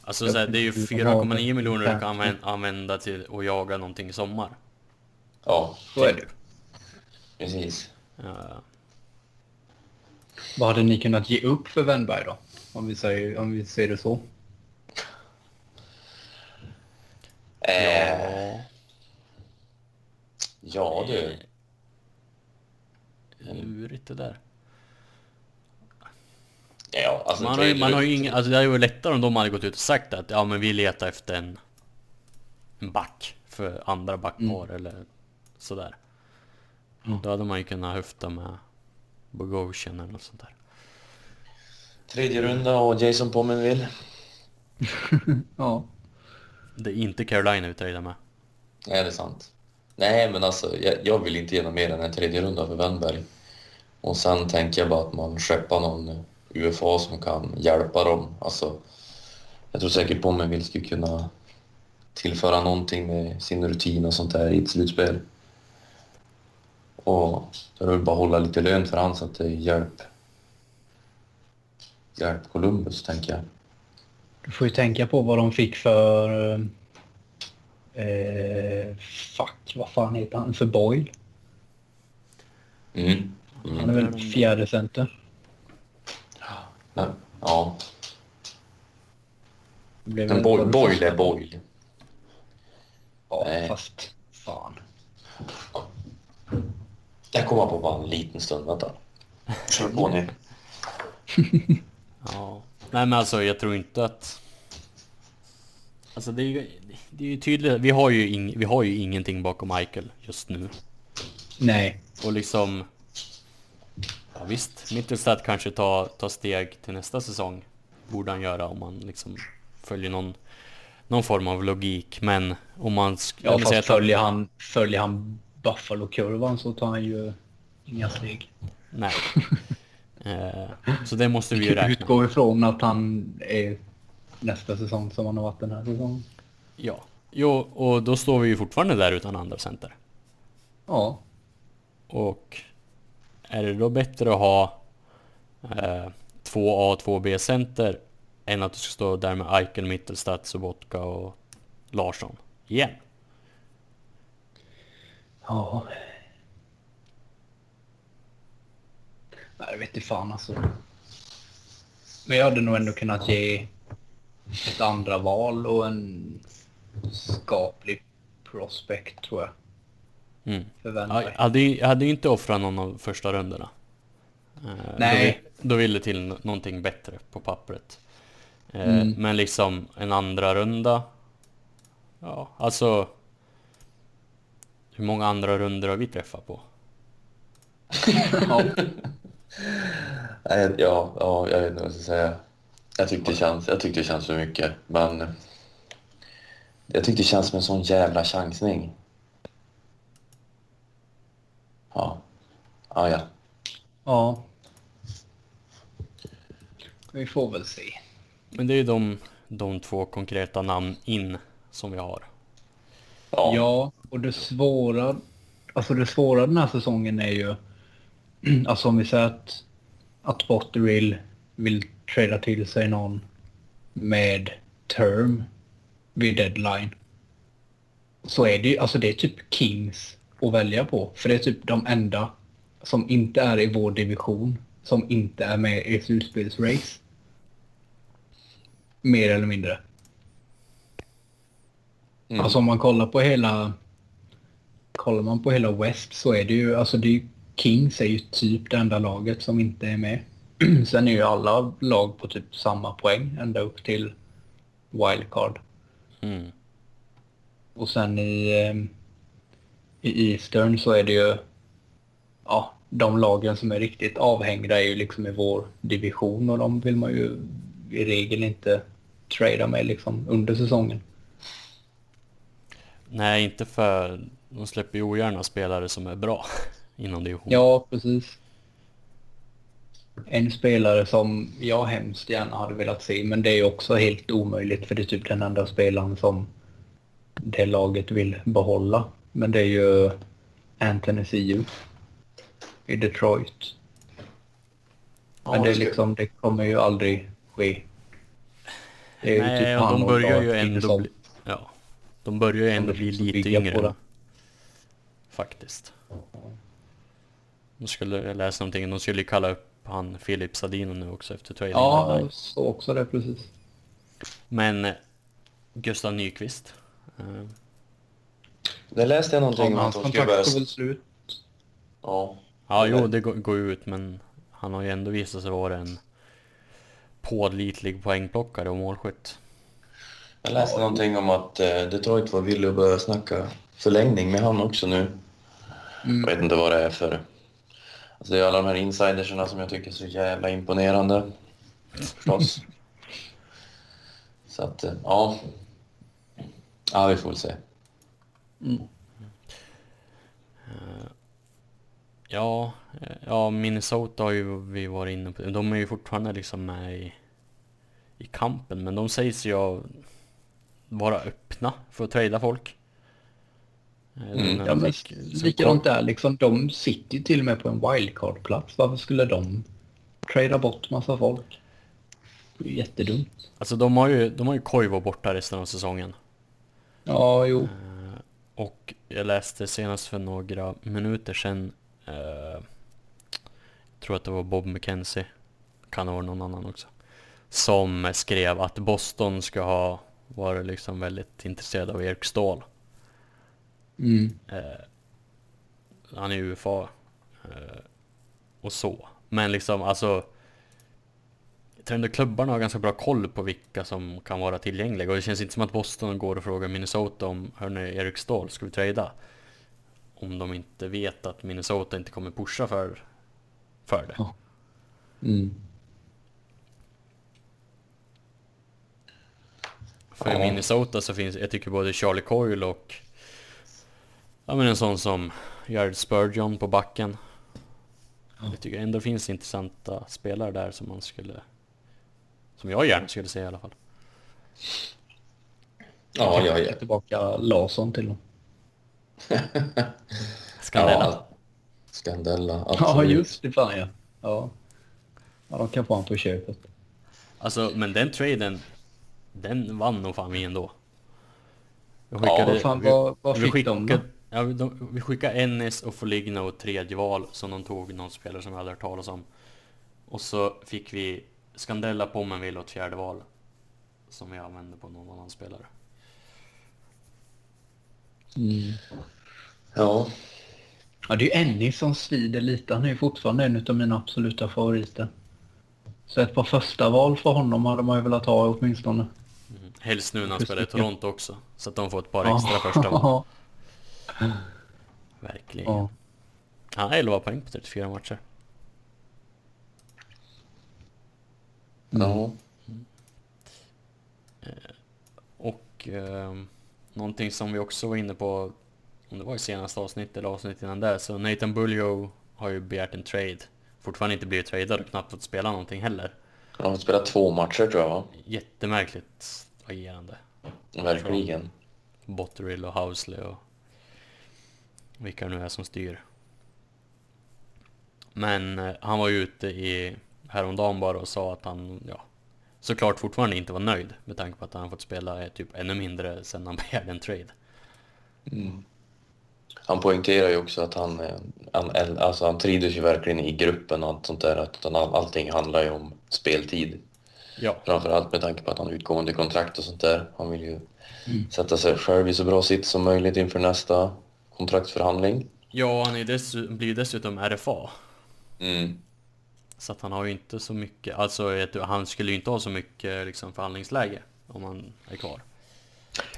Alltså så här, det är ju Jag tycker vi har 4,9 miljoner du kan använ- använda till att jaga någonting i sommar. Ja, Så är det. precis. Eh, Vad hade ni kunnat ge upp för Wennberg då? Om vi, säger, om vi ser det så. Eh, ja, ja du. lurigt det där. Ja, alltså, Man har ju, man har ju ingen, alltså det hade varit lättare om de hade gått ut och sagt att ja men vi letar efter en, en back för andra backpar eller sådär. Då hade man ju kunnat höfta med Bogosian eller något sånt där. Tredje runda och Jason Pominville. Ja. Det är inte Carolina vi tradar med. Nej, det är sant. Nej, men alltså jag, jag vill inte ge något mer än en tredje runda för Wennberg. Och sen tänker jag bara att man skeppar någon UFA som kan hjälpa dem. Alltså, jag tror säkert Pominville skulle kunna tillföra någonting med sin rutin och sånt där i ett slutspel. Och då är det bara att hålla lite lön för han så att det hjälp hjälp Columbus, tänker jag. Du får ju tänka på vad de fick för... Eh, fuck, vad fan heter han? För Boyle. Mm. Han är väl fjärde center. Ja. ja. Men Boyle är Boyle. Ja, Nej. fast fan. Jag kommer på bara en liten stund, vänta. Kör på ni. Ja. Nej men alltså jag tror inte att... Alltså det är ju, det är ju tydligt, vi har ju, ing, vi har ju ingenting bakom Michael just nu. Nej. Och liksom... Ja visst, Mittelstadt kanske tar, tar steg till nästa säsong. Borde han göra om man liksom följer någon, någon form av logik. Men om man... Ja, fast att- följer han, följer han Buffalo-kurvan så tar han ju inga steg. Nej. Eh, så det måste vi ju räkna. Utgår ifrån att han är nästa säsong som han har varit den här säsongen. Ja. Jo, och då står vi ju fortfarande där utan andra center. Ja. Och är det då bättre att ha eh, två A och två B-center än att du ska stå där med Eichel, Mittelstadt, Sobotka och Larsson igen? Ja. Nej, jag vet inte fan alltså. Men jag hade nog ändå kunnat ge ett andra val och en skaplig prospect tror jag. Mm. Jag hade, jag hade inte offrat någon av första rundorna. Eh, Nej. Då, vill- då ville det till nå- någonting bättre på pappret. Eh, Mm. Men liksom en andra runda. Ja, alltså. Hur många andra runder har vi träffat på? Ja. Ja, jag vet inte vad jag ska säga. Jag tyckte det känns, jag tyckte det känns för mycket, men... Jag tyckte det känns som en sån jävla chansning. Ja. Ja, ja. ja. Vi får väl se. Men det är ju de, de två konkreta namn in som vi har. Ja. Ja, och det svåra, alltså det svåra den här säsongen är ju, alltså om vi säger att, att Botterill vill trada till sig någon med term vid deadline. Så är det ju, alltså det är typ Kings att välja på. För det är typ de enda som inte är i vår division som inte är med i slutspelsrace. Mer eller mindre. Mm. Alltså om man kollar på hela... Kollar man på hela West så är det ju... Alltså det är ju, Kings är ju typ det enda laget som inte är med. Sen är ju alla lag på typ samma poäng ända upp till wildcard. Mm. Och sen i, ehm, i Eastern så är det ju... Ja, de lagen som är riktigt avhängda är ju liksom i vår division och de vill man ju i regel inte trada med liksom under säsongen. Nej, inte för de släpper ju ogärna spelare som är bra inom divisionen. Ja, precis. En spelare som jag hemskt gärna hade velat se, men det är ju också helt omöjligt för det är typ den enda spelaren som det laget vill behålla. Men det är ju Anthony Siu i Detroit. Men Ja, det, är liksom, det kommer ju aldrig ske. Det är ju Nej, typ och han de börjar ju ändå bli, ja, de börjar ju ändå bli lite yngre. Faktiskt. De skulle läsa någonting, de skulle ju kalla upp han Filip Sadino nu också efter trading Ja, jag såg också det precis. Men eh, Gustav Nyqvist. eh, Det läste jag någonting Ja, om hans kontrakt tog väl slut. Ja. Ja, jo, det går, går ju ut, men han har ju ändå visat sig vara en pålitlig poängplockare och målskytt. Jag läste någonting om att eh, Detroit var villig att börja snacka förlängning med han också nu. Mm. Jag vet inte vad det är för... Alltså det är alla de här insiderserna som jag tycker är så jävla imponerande. Förstås. så att, eh, ja. Ja, vi får väl se. Ja, eh, ja, Minnesota har ju vi varit inne på. De är ju fortfarande liksom med i, i kampen, men de sägs ju ha- vara öppna för att trada folk. Eh, Mm. Ja, men likadant där liksom. De sitter ju till och med på en wildcard-plats. Varför skulle de trada bort massa folk? Det är ju jättedumt. Alltså de har ju, de har ju Koivu borta resten av säsongen. Ja, jo. Eh, Och jag läste senast för några minuter sedan, eh, jag tror att det var Bob McKenzie, kan det vara någon annan också, som skrev att Boston ska ha varit liksom väldigt intresserad av Erik Ståhl. Mm. Eh, han är ju UFA eh, och så. Men liksom alltså jag tror ändå klubbarna har ganska bra koll på vilka som kan vara tillgängliga och det känns inte som att Boston går och frågar Minnesota om Hörni, Erik Ståhl, ska vi trada? Om de inte vet att Minnesota inte kommer pusha för, för det. Mm. För i Ja. Minnesota så finns, jag tycker både Charlie Coyle och Ja men en sån som Jared Spurgeon på backen. Jag tycker ändå finns intressanta spelare där som man skulle Som jag gärna skulle se i alla fall. Ja, ja, ja. Fick tillbaka Larsson till dem. Skandella. Ja, Skandella, Ja, absolut. just det. Fan ja. Ja. Ja, de kan få han på köpet. Alltså men den traden Den vann nog fan vi ändå. Vi vad fan, vad- vad fick de då? skickade, ja, vi- de, vi skickade Ennis och Foligno och tredje val som de tog någon spelare som vi hade hört talas om. Och så fick vi Skandella, Pommenville och ett fjärde val. Som vi använde på någon annan spelare. Mm. Ja, Ja, det är ju Ennis som svider lite. Han är ju fortfarande en av mina absoluta favoriter. Så ett par första val för honom hade man ju velat ha åtminstone. Mm. Helst nu när han spelar i? Toronto också. Så att de får ett par extra första val. Verkligen. Ja. Han har 11 poäng på 34 matcher. ja. Och ehm, någonting som vi också var inne på, om det var i senaste avsnittet eller avsnittet innan där, så Nathan Buljo har ju begärt en trade. Fortfarande inte blivit tradad och knappt fått spela någonting heller. Han har spelat två matcher tror jag, va? Jättemärkligt agerande. Verkligen. Botterill och Housley och vilka det nu är som styr. Men eh, han var ju ute i häromdagen bara och sa att han, ja, såklart fortfarande inte var nöjd med tanke på att han fått spela eh, typ ännu mindre sen han begärde en trade. Mm. Han poängterar ju också att han, eh, han, alltså han trivdes ju verkligen i gruppen och allt sånt där. Att all, allting handlar ju om speltid. Ja, Framförallt med tanke på att han har utgående kontrakt och sånt där. Han vill ju sätta sig själv i så bra sitt som möjligt inför nästa kontraktsförhandling. ja han är dessu- blir dessutom RFA. Mm. Så att han har ju inte så mycket, alltså han skulle ju inte ha så mycket liksom, förhandlingsläge om han är kvar.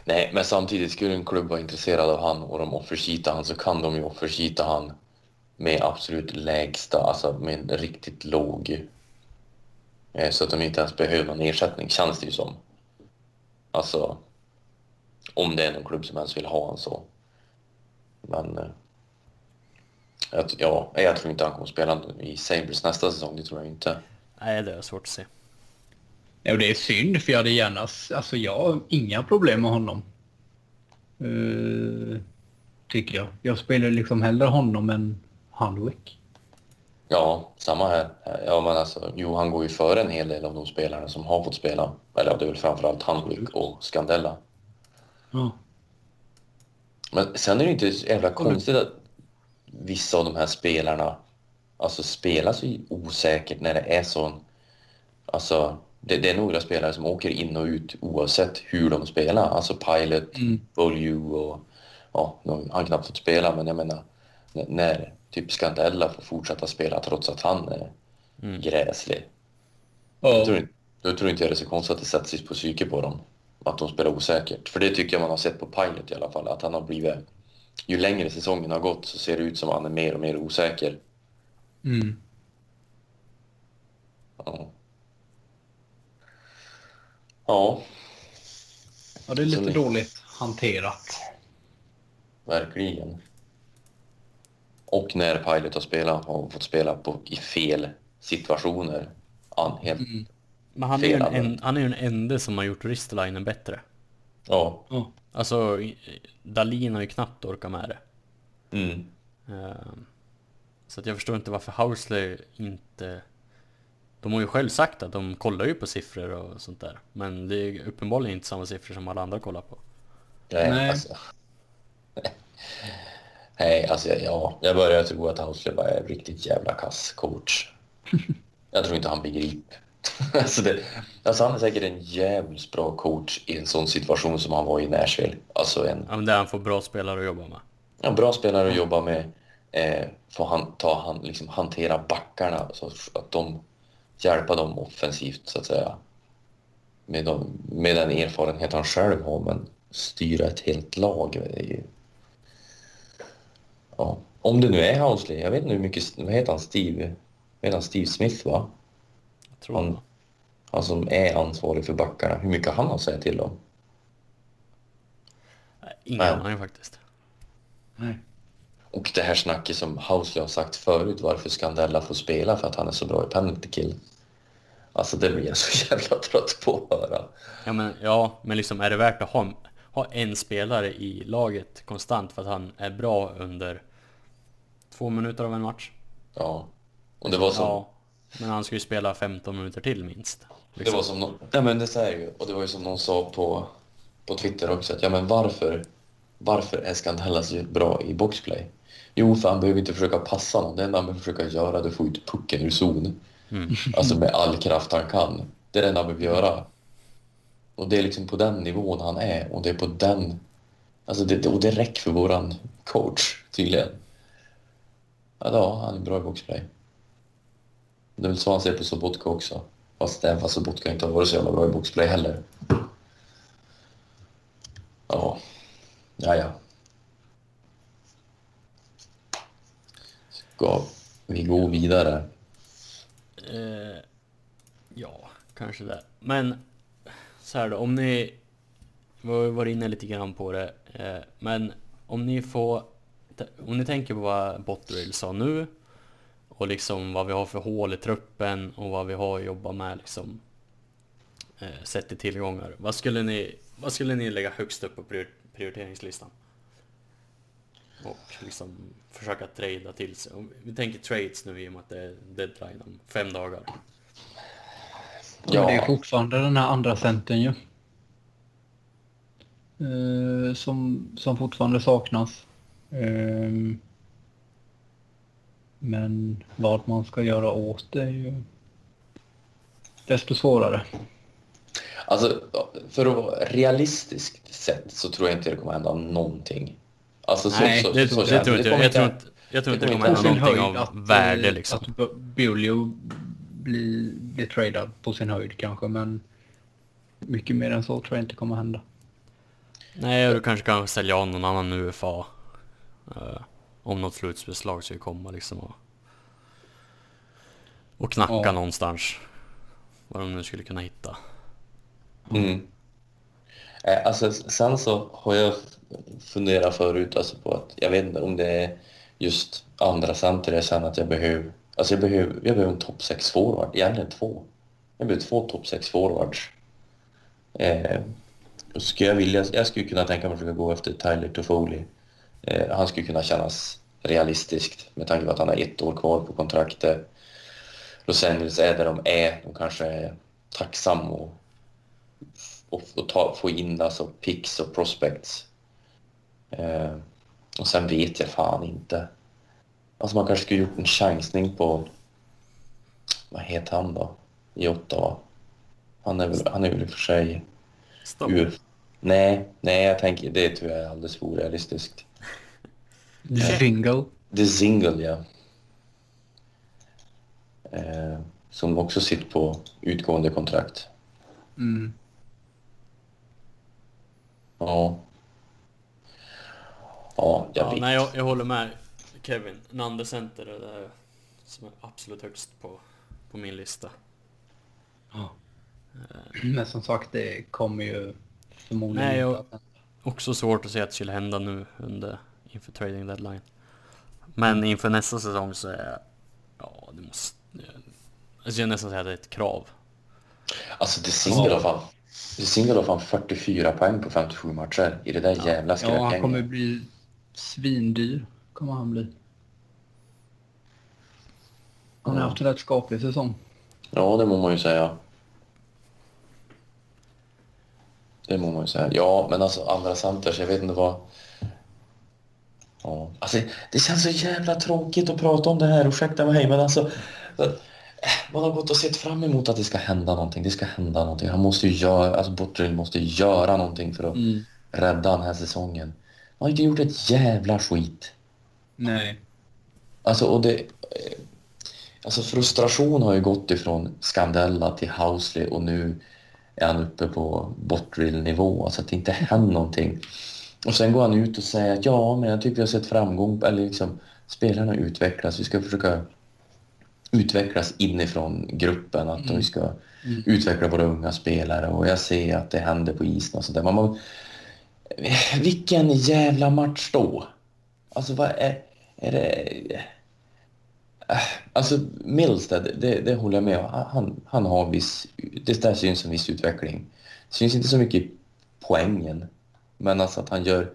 Nej, men samtidigt skulle en klubb vara intresserad av han och de offersheetar han så kan de ju offersheeta han med absolut lägsta, alltså med en riktigt låg så att de inte ens behöver någon ersättning, känns det ju som. Alltså, om det är någon klubb som ens vill ha han så. Men, eh, jag, ja, jag tror inte han kommer spela i Sabres nästa säsong, det tror jag inte. Nej, det är svårt att se. Ja, och det är synd för jag hade gärna... Alltså jag har inga problem med honom. Eh, tycker jag. Jag spelar liksom hellre honom än Handwick. Ja, samma här. Ja, men alltså, jo, han går ju före en hel del av de spelarna som har fått spela. Eller det är väl framförallt Handwick och Scandella. Ja. Men sen är det inte så jävla konstigt att vissa av de här spelarna alltså spelar så osäkert när det är sån... Alltså, det, det är några spelare som åker in och ut oavsett hur de spelar. Alltså Pilot, Mm. Volju och... Ja, de har knappt fått spela, men jag menar när, typ Scandella får fortsätta spela trots att han är Mm. gräslig. Då tror, inte- då tror inte jag det är så konstigt att det sätter sig på psyke på dem. Att de spelar osäkert. För det tycker jag man har sett på Pilot i alla fall. Att han har blivit... Ju längre säsongen har gått så ser det ut som att han är mer och mer osäker. Mm. Ja. Ja, Ja, det är Så lite ni- dåligt hanterat. verkligen. Och när Pilot har spelat har fått spela på, i fel situationer. An, helt, Mm. Men han är, Fel en, använd. han är ju den enda som har gjort Ristolainen bättre. Ja. Ja. Alltså, Dahlin har ju knappt orkat med det. Mm. Ehm, Så att jag förstår inte varför Housley inte... De har ju själv sagt att de kollar ju på siffror och sånt där. Men det är uppenbarligen inte samma siffror som alla andra kollar på. Nej, Nej. alltså. Nej, alltså ja, jag börjar tro att Housley bara är riktigt jävla kass coach. Jag tror inte han begriper. alltså, det, alltså han är säkert en jävligt bra coach i en sån situation som han var i Nashville. Alltså en, Ja, men där han får bra spelare att jobba med. en bra spelare att jobba med. Eh, får han, ta, han, liksom, hantera backarna så att de hjälpa dem offensivt så att säga. Med, de, med den erfarenhet han själv har men styra ett helt lag. Det är ju... ja. Om det nu är Housley, jag vet inte hur mycket, vad heter han, Steve? Vad heter han, Steve Smith va? Jag tror Han, han som är ansvarig för backarna, hur mycket han har att säga till? Nej, Ingen aning faktiskt. Nej. Och det här snacket som Housley har sagt förut, varför Scandella får spela för att han är så bra i penalty kill. Alltså det blir jag så jävla trött på att höra. Ja men, ja, men liksom är det värt att ha, ha en spelare i laget konstant för att han är bra under två minuter av en match? Ja. Och det var som, Ja, men han ska ju spela 15 minuter till minst. det Liksom. var som någon, ja men det säger ju, och det var ju som någon sa på, på Twitter också, att ja men varför, varför är Scandella så bra i boxplay? Jo, för han behöver inte försöka passa någon, det enda han behöver försöka göra är att få ut pucken ur zon. Mm. Alltså med all kraft han kan. Det är det enda han behöver göra. Och det är liksom på den nivån han är och det är på den... Alltså det, och det räcker för våran coach tydligen. Ja, han är bra i boxplay. Det är väl så han ser på Sobotka också. Fast även fast Sobotka inte har varit så jävla bra i boxplay heller. Ja, ja, ja. Ska vi gå vidare? Eh, ja, kanske det. Men så här då, om ni... Vi har ju varit inne lite grann på det. Eh, men om ni får... Om ni tänker på vad Botterill sa nu och liksom vad vi har för hål i truppen och vad vi har att jobba med liksom eh, sett till tillgångar. Vad skulle ni, vad skulle ni lägga högst upp på prior- prioriteringslistan? Och liksom försöka trada till sig. Om Vi tänker trades nu i och med att det är deadline om fem dagar. Men det är fortfarande den här andra centern ju. Eh, som, som fortfarande saknas. Ehm, men vad man ska göra åt det är ju desto svårare. Alltså, för att vara realistiskt sett så tror jag inte det kommer hända någonting. Alltså, så, Nej, så, det, så, det, känns tror inte jag. tror inte, jag tror inte det kommer det hända någonting av att, värde liksom. Att Buljo blir, blir tradad på sin höjd kanske men mycket mer än så tror jag inte kommer hända. Nej, du kanske kan sälja av någon annan UFA. Eh, om något slutspelslag ska komma liksom. Och, och knacka Ja. någonstans. Vad de nu skulle kunna hitta. Mm. Eh, Alltså, sen så har jag funderat förut alltså på att jag vet inte om det är just andra center jag känner att jag behöver. Alltså jag behöver, jag behöver en topp 6 forward, egentligen två. Jag behöver två topp 6 forwards. Eh, skulle jag vilja, jag skulle kunna tänka mig att försöka gå efter Tyler Toffoli. Eh, han skulle kunna kännas realistiskt med tanke på att han har ett år kvar på kontraktet. Los Angeles är där de är. De kanske är tacksamma och, och, och ta, få in alltså picks och prospects. Eh, och sen vet jag fan inte. Alltså man kanske skulle gjort en chansning på... Vad heter han då? I Ottawa. Han är väl, han är väl i och för sig... Stopp. Ur... Nej, nej, jag tänker det tror jag är alldeles för orealistiskt. Jingle. The Single, ja. Eh, som också sitter på utgående kontrakt. Mm. Ja. Ja, jag Ja, vet. nej, jag, jag håller med Kevin. Nande Center är det som är absolut högst på, på min lista. Men som sagt, det kommer ju förmodligen Nej, inte jag- att- Också svårt att se att det skulle hända nu under inför trading deadline. Men inför nästa säsong så är ja, det måste... Alltså jag nästan säga att det är ett krav. Alltså, The Single har fan... The Single har fan 44 poäng på 57 matcher i det där jävla Ja, han skräpgänget. kommer bli svindyr. Kommer han bli. Han har Ja. haft en rätt skaplig säsong. Ja, det må man ju säga. Det må man ju säga. Ja, men alltså andra centers, jag vet inte vad... Ja, alltså det känns så jävla tråkigt att prata om det här, ursäkta mig, men alltså... Man har gått och sett fram emot att det ska hända någonting, det ska hända någonting. Han måste ju göra, alltså Botterill måste göra någonting för att Mm. rädda den här säsongen. Han har inte gjort ett jävla skit. Nej. Alltså, och det... Alltså frustration har ju gått ifrån Scandella till Housley och nu är han uppe på Bottrill-nivå. Alltså att det inte händer någonting. Och sen går han ut och säger att ja, men jag tycker vi har sett framgång. Eller liksom, spelarna utvecklas. Vi ska försöka utvecklas inifrån gruppen. Att vi ska utveckla våra unga spelare. Och jag ser att det händer på isen och sådär. Man, vilken jävla match då? Alltså vad är... Är det... Alltså Milstead, det, det håller jag med om. Han, han har viss... Det där syns en viss utveckling. Det syns inte så mycket i poängen. Men alltså att han gör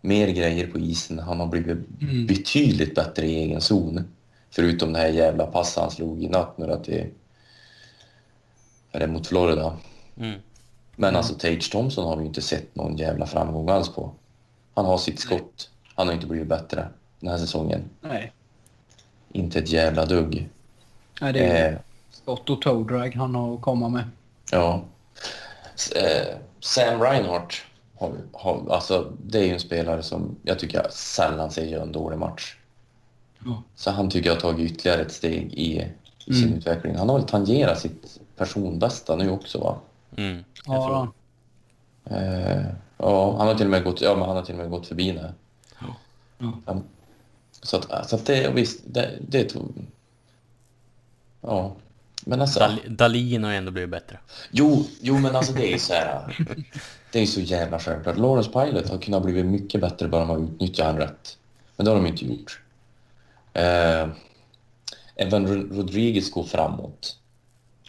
mer grejer på isen. Han har blivit Mm. betydligt bättre i egen zon. Förutom det här jävla passet han slog i natt nu till... Är det mot Florida? Mm. Men alltså Tage Thompson har vi ju inte sett någon jävla framgång alls på. Han har sitt skott. Han har inte blivit bättre den här säsongen. Nej. Inte ett jävla dugg. Nej, det är Eh, skott och toe drag han har att komma med. ja. S- eh, Sam Reinhardt, har, har, alltså, det är ju en spelare som jag tycker jag sällan ser göra en dålig match. Ja. Så han tycker jag har tagit ytterligare ett steg i, i sin Mm. utveckling. Han har väl tangerat sitt personbästa nu också va? Mm. Ja. Eh, ja, han har till och med gått, ja, men han har till och med gått förbi nu. Ja. Så att, så att det, visst, det, det tog... Ja. Men alltså... Dal- Dalin har ju ändå blivit bättre. Jo, jo men alltså det är så här. Det är så jävla självklart. Lawrence Pilot har kunnat blivit mycket bättre bara de har utnyttjat han rätt. Men det har de inte gjort. Eh, Ro- Rodriguez går framåt.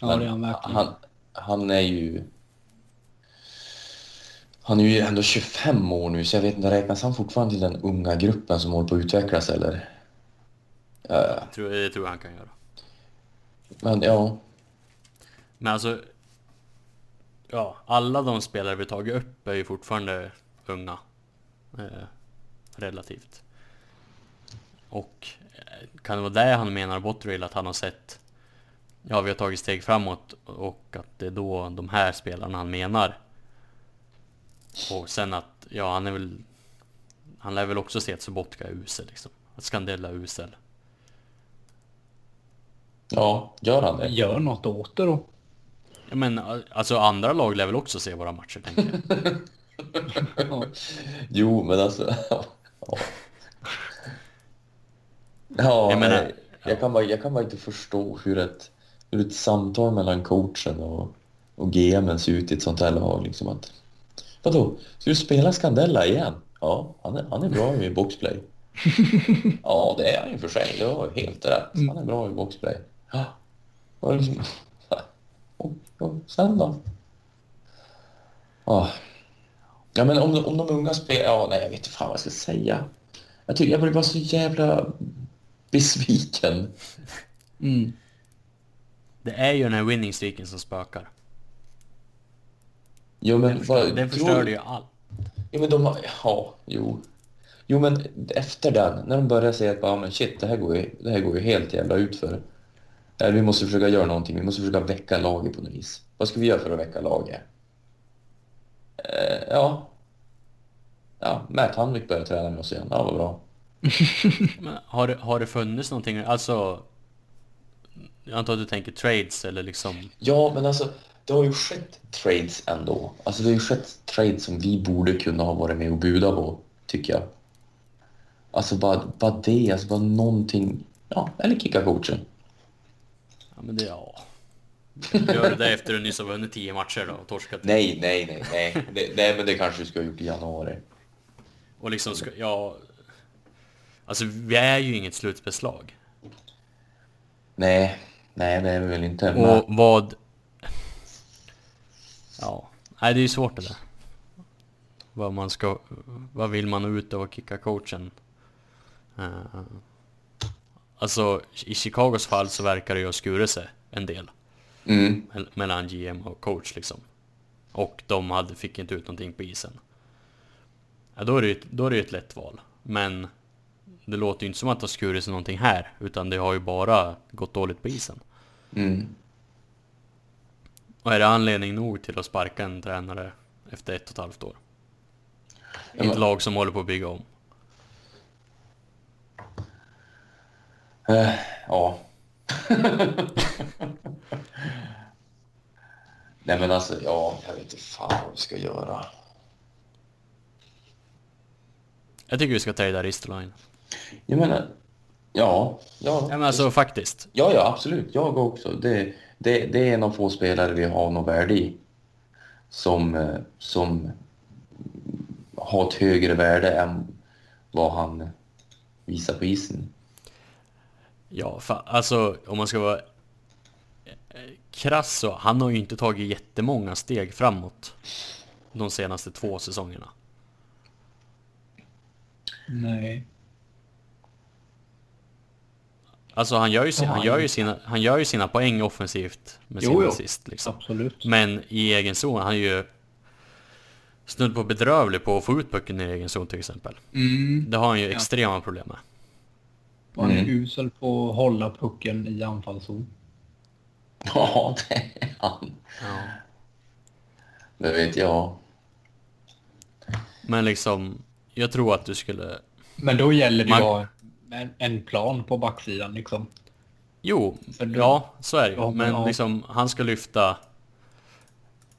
Ja, Men det är han verkligen. Han, han är ju... Han är ju ändå 25 år nu, så jag vet inte, räknas han fortfarande till den unga gruppen som håller på att utvecklas eller? Eh, Jag tror, det tror jag han kan göra. men ja, Men alltså... Ja, alla de spelare vi tagit upp är ju fortfarande unga. Eh, relativt. Och eh, kan det vara det han menar, Botterill, att han har sett... Ja, vi har tagit steg framåt och att det är då de här spelarna han menar. Och sen att, ja han är väl... Han lär väl också se att Sobotka är usel liksom. Att Scandella är usel. ja, gör han det? Gör något åt det då. Men alltså andra lag lär väl också se våra matcher tänker jag. Ja. Jo, men alltså... Ja, ja Jag menar- nej, jag, kan bara, jag kan bara inte förstå hur ett, hur ett samtal mellan coachen och, och GMen ser ut i ett sånt här lag. Liksom att, vadå, ska du spela Scandella igen? Ja, han är, han är bra i boxplay. ja, det är han i och för sig. Det var helt rätt. Han är bra i boxplay. Ja. Liksom, och, sen då? Ja, Ja, men om, om de unga spelar... Ja, nej, jag vet inte fan vad jag ska säga. Jag, tycker, jag blir bara så jävla besviken. Mm. Det är ju den här winning streaken som spökar. Jo, men Den, förstör, vad- den förstörde ju allt. Jo, men de har... Ja, jo. Jo, men efter den, när de börjar säga att ja, men shit, det här går ju, det här går ju helt jävla utför. Eh, Vi måste försöka göra någonting. Vi måste försöka väcka laget på något vis. Vad ska vi göra för att väcka laget? Eh, ja. Ja, Matt Hamwick börjar träna med oss igen. Ja, vad bra. Har, det, har det funnits någonting, alltså... Jag antar att du tänker trades eller liksom... Ja, men alltså, det har ju skett trades ändå. Alltså, det har ju skett trades som vi borde kunna ha varit med och buda på, tycker jag. Alltså, bara, bara det, alltså bara någonting. Ja, eller kicka coachen. Ja men det, ja... Gör det där efter du nyss har vunnit 10 matcher då och torskat. Nej, nej, nej, nej. Det, nej, men det kanske du skulle ha gjort i januari. Och liksom ska, ja... Alltså vi är ju inget slutspelslag. Nej, nej, det är vi väl inte. Men, Och vad... Ja, nej det är ju svårt det där. Vad man ska... Vad vill man ut att kicka coachen? Eh, alltså i Chicagos fall så verkar det ju ha skurit sig en del. mm, mell- Mellan GM och coach liksom. Och de hade, fick inte ut någonting på isen. Ja, då är det ju då är det ett lätt val. Men det låter ju inte som att det har skurit sig någonting här. Utan det har ju bara gått dåligt på isen. mm. Och är det anledning nog till att sparka en tränare efter ett och ett halvt år? I ett lag som håller på att bygga om. Eh, ja. nej, men alltså, ja, jag vet inte fan vad vi ska göra. Jag tycker vi ska trada Ristolainen. Jag menar, ja, ja. Ja men alltså faktiskt. Ja, ja, absolut. Jag också. Det, det, det är en av få spelare vi har något värde i. Som, eh, som har ett högre värde än vad han visar på isen. Ja, fa- alltså om man ska vara eh, krass så, han har ju inte tagit jättemånga steg framåt de senaste två säsongerna. Nej. Alltså han gör ju, si- Ja, han gör ju, sina, han gör ju sina poäng offensivt med Jo, sin assist liksom. Absolut. Men i egen zon, han är ju snudd på bedrövlig på att få ut pucken i egen zon till exempel. Mm. Det har han ju Ja. extrema problem med. Och han är Mm. usel på att hålla pucken i anfallszon. Ja, det är han. Ja. Det vet jag. Men liksom, jag tror att du skulle... Men då gäller det Man- ju att ha en, en plan på backsidan liksom. Jo, För du- ja, så är det ju. Men ja. liksom, han ska lyfta...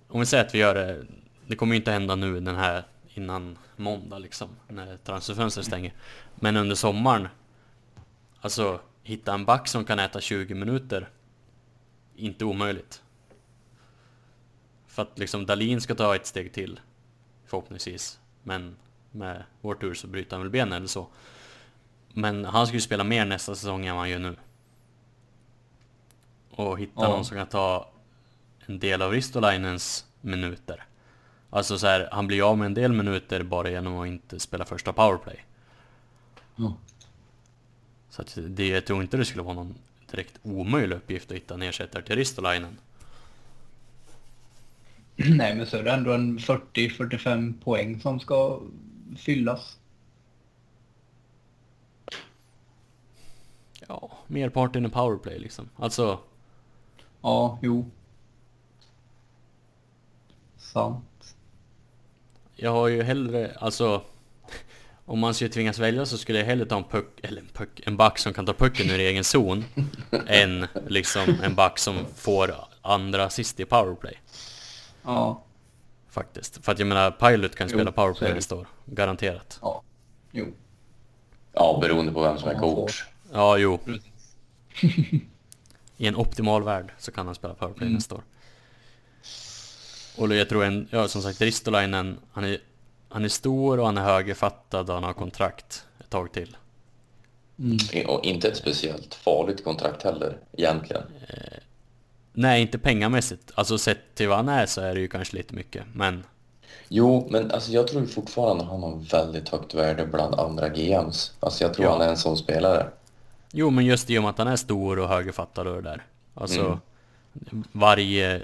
Om vi säger att vi gör det... Det kommer ju inte hända nu den här innan måndag liksom, när transferfönstret stänger. Men under sommaren, alltså hitta en back som kan äta 20 minuter, inte omöjligt. För att liksom Dalin ska ta ett steg till, förhoppningsvis. Men med vår tur så bryter han väl benen eller så. Men han ska ju spela mer nästa säsong än vad han gör nu. Och hitta Ja. någon som kan ta en del av Ristolainens minuter. Alltså så här, han blir av med en del minuter bara genom att inte spela första powerplay. Ja. Så att det, jag tror inte det skulle vara någon direkt omöjlig uppgift att hitta en ersättare till Ristolainen. Nej, men så är det ändå en 40-45 poäng som ska fyllas. Ja, merparten i powerplay liksom. Alltså, Ja, jo. Sant. jag har ju hellre, alltså om man skulle tvingas välja så skulle jag hellre ta en puck, eller en puck, en back som kan ta pucken ur egen zon än liksom en back som får andra assist i powerplay. Ja. Faktiskt. För att jag menar, Pilot kan Jo, spela powerplay nästa år. Garanterat. Ja. Jo. Ja, beroende på vem som är coach. Ja, jo. Precis. I en optimal värld så kan han spela powerplay Mm. nästa år. Och jag tror en, ja som sagt Ristolainen, han är, han är stor och han är högerfattad och han har kontrakt ett tag till. Mm. Och inte ett speciellt farligt kontrakt heller, egentligen. Nej, inte pengamässigt. Alltså sett till vad han är så är det ju kanske lite mycket, men Jo, men alltså jag tror fortfarande han har väldigt högt värde bland andra GMs. Alltså jag tror Ja. han är en sån spelare. Jo, men just i och med att han är stor och högerfattad och det där. Alltså, Mm. varje...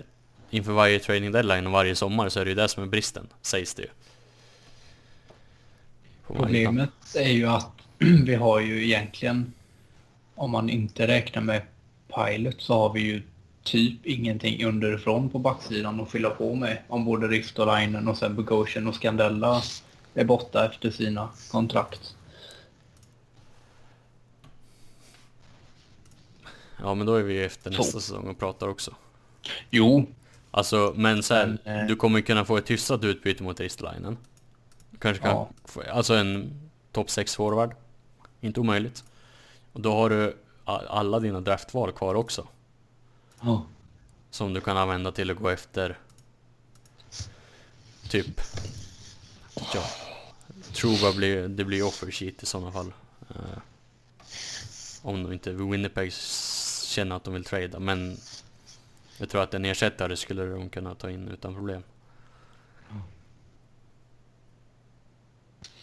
Inför varje trading deadline och varje sommar så är det ju det som är bristen, sägs det ju. Problemet är ju att vi har ju egentligen, om man inte räknar med Pilot, så har vi ju typ ingenting underifrån på backsidan att fylla på med. Om både Ristolainen och sen Bogosian och Scandella är borta efter sina kontrakt. Ja, men då är vi ju efter Så. nästa säsong och pratar också. Jo, Alltså, men sen, Men, eh, du kommer kunna få ett hyfsat utbyte mot Ristolainen. Kanske kan Ja. alltså en topp 6 forward. Inte omöjligt. Och då har du alla dina draftval kvar också. ja. Som du kan använda till att gå efter Typ Ja Truva blir, det blir offer sheet i sådana fall Eh, Om de inte Winnipeg känner att de vill trada men Jag tror att en ersättare skulle de kunna ta in utan problem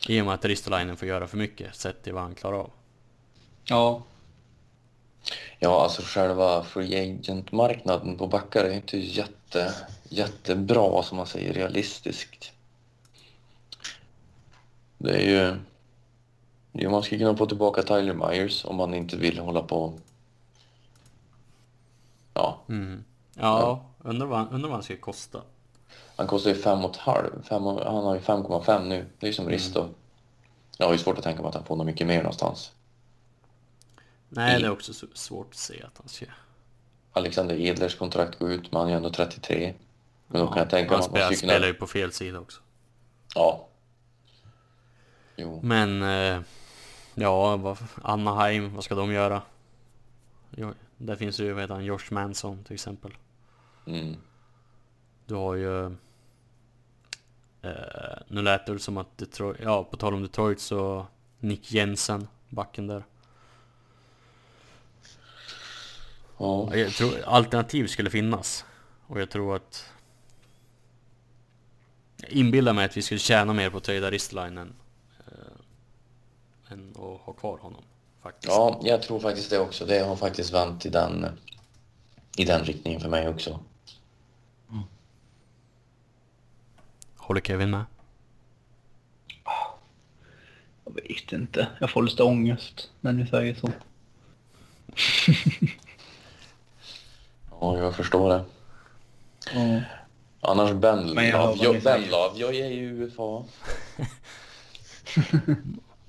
I och med att Ristolainen får göra för mycket sett till vad han klarar av ja. Ja, alltså själva free agent-marknaden på backar är inte jätte, jättebra, som man säger, realistiskt. Det är ju... Ja, man skulle kunna få tillbaka Tyler Myers om man inte vill hålla på... Ja, mm. Ja, undrar vad, undrar vad han ska kosta han kostar ju fem och ett halv. Fem och, han har ju 5,5 nu. Det är ju som Risto. Jag har ju svårt att tänka mig att han får något mycket mer någonstans. Nej det är också så- svårt att se att han ska Alexander Edlers kontrakt går ut, men han är ju ändå 33. Men då kan jag tänka mig Han att man spelar, kunna... spelar ju på fel sida också Ja. Jo. Men eh, ja, vad, Anaheim, vad ska de göra? Jo, där finns ju, vad heter han, Josh Manson till exempel. Mm. Du har ju... Eh, nu lät det som att Detroit, ja på tal om Detroit så Nick Jensen, backen där. Ja. Jag tror alternativ skulle finnas. Och jag tror att... Jag inbillar mig att vi skulle tjäna mer på att trada Ristolainen eh, än att ha kvar honom. Faktiskt. ja, jag tror faktiskt det också. Det har faktiskt vänt i den, i den riktningen för mig också. Håller Kevin med? Jag vet inte. Jag får lite ångest när ni säger så. Ja, jag förstår det. Ja. Annars Ben Love. Jag, ben. Love, jag är ju UFA.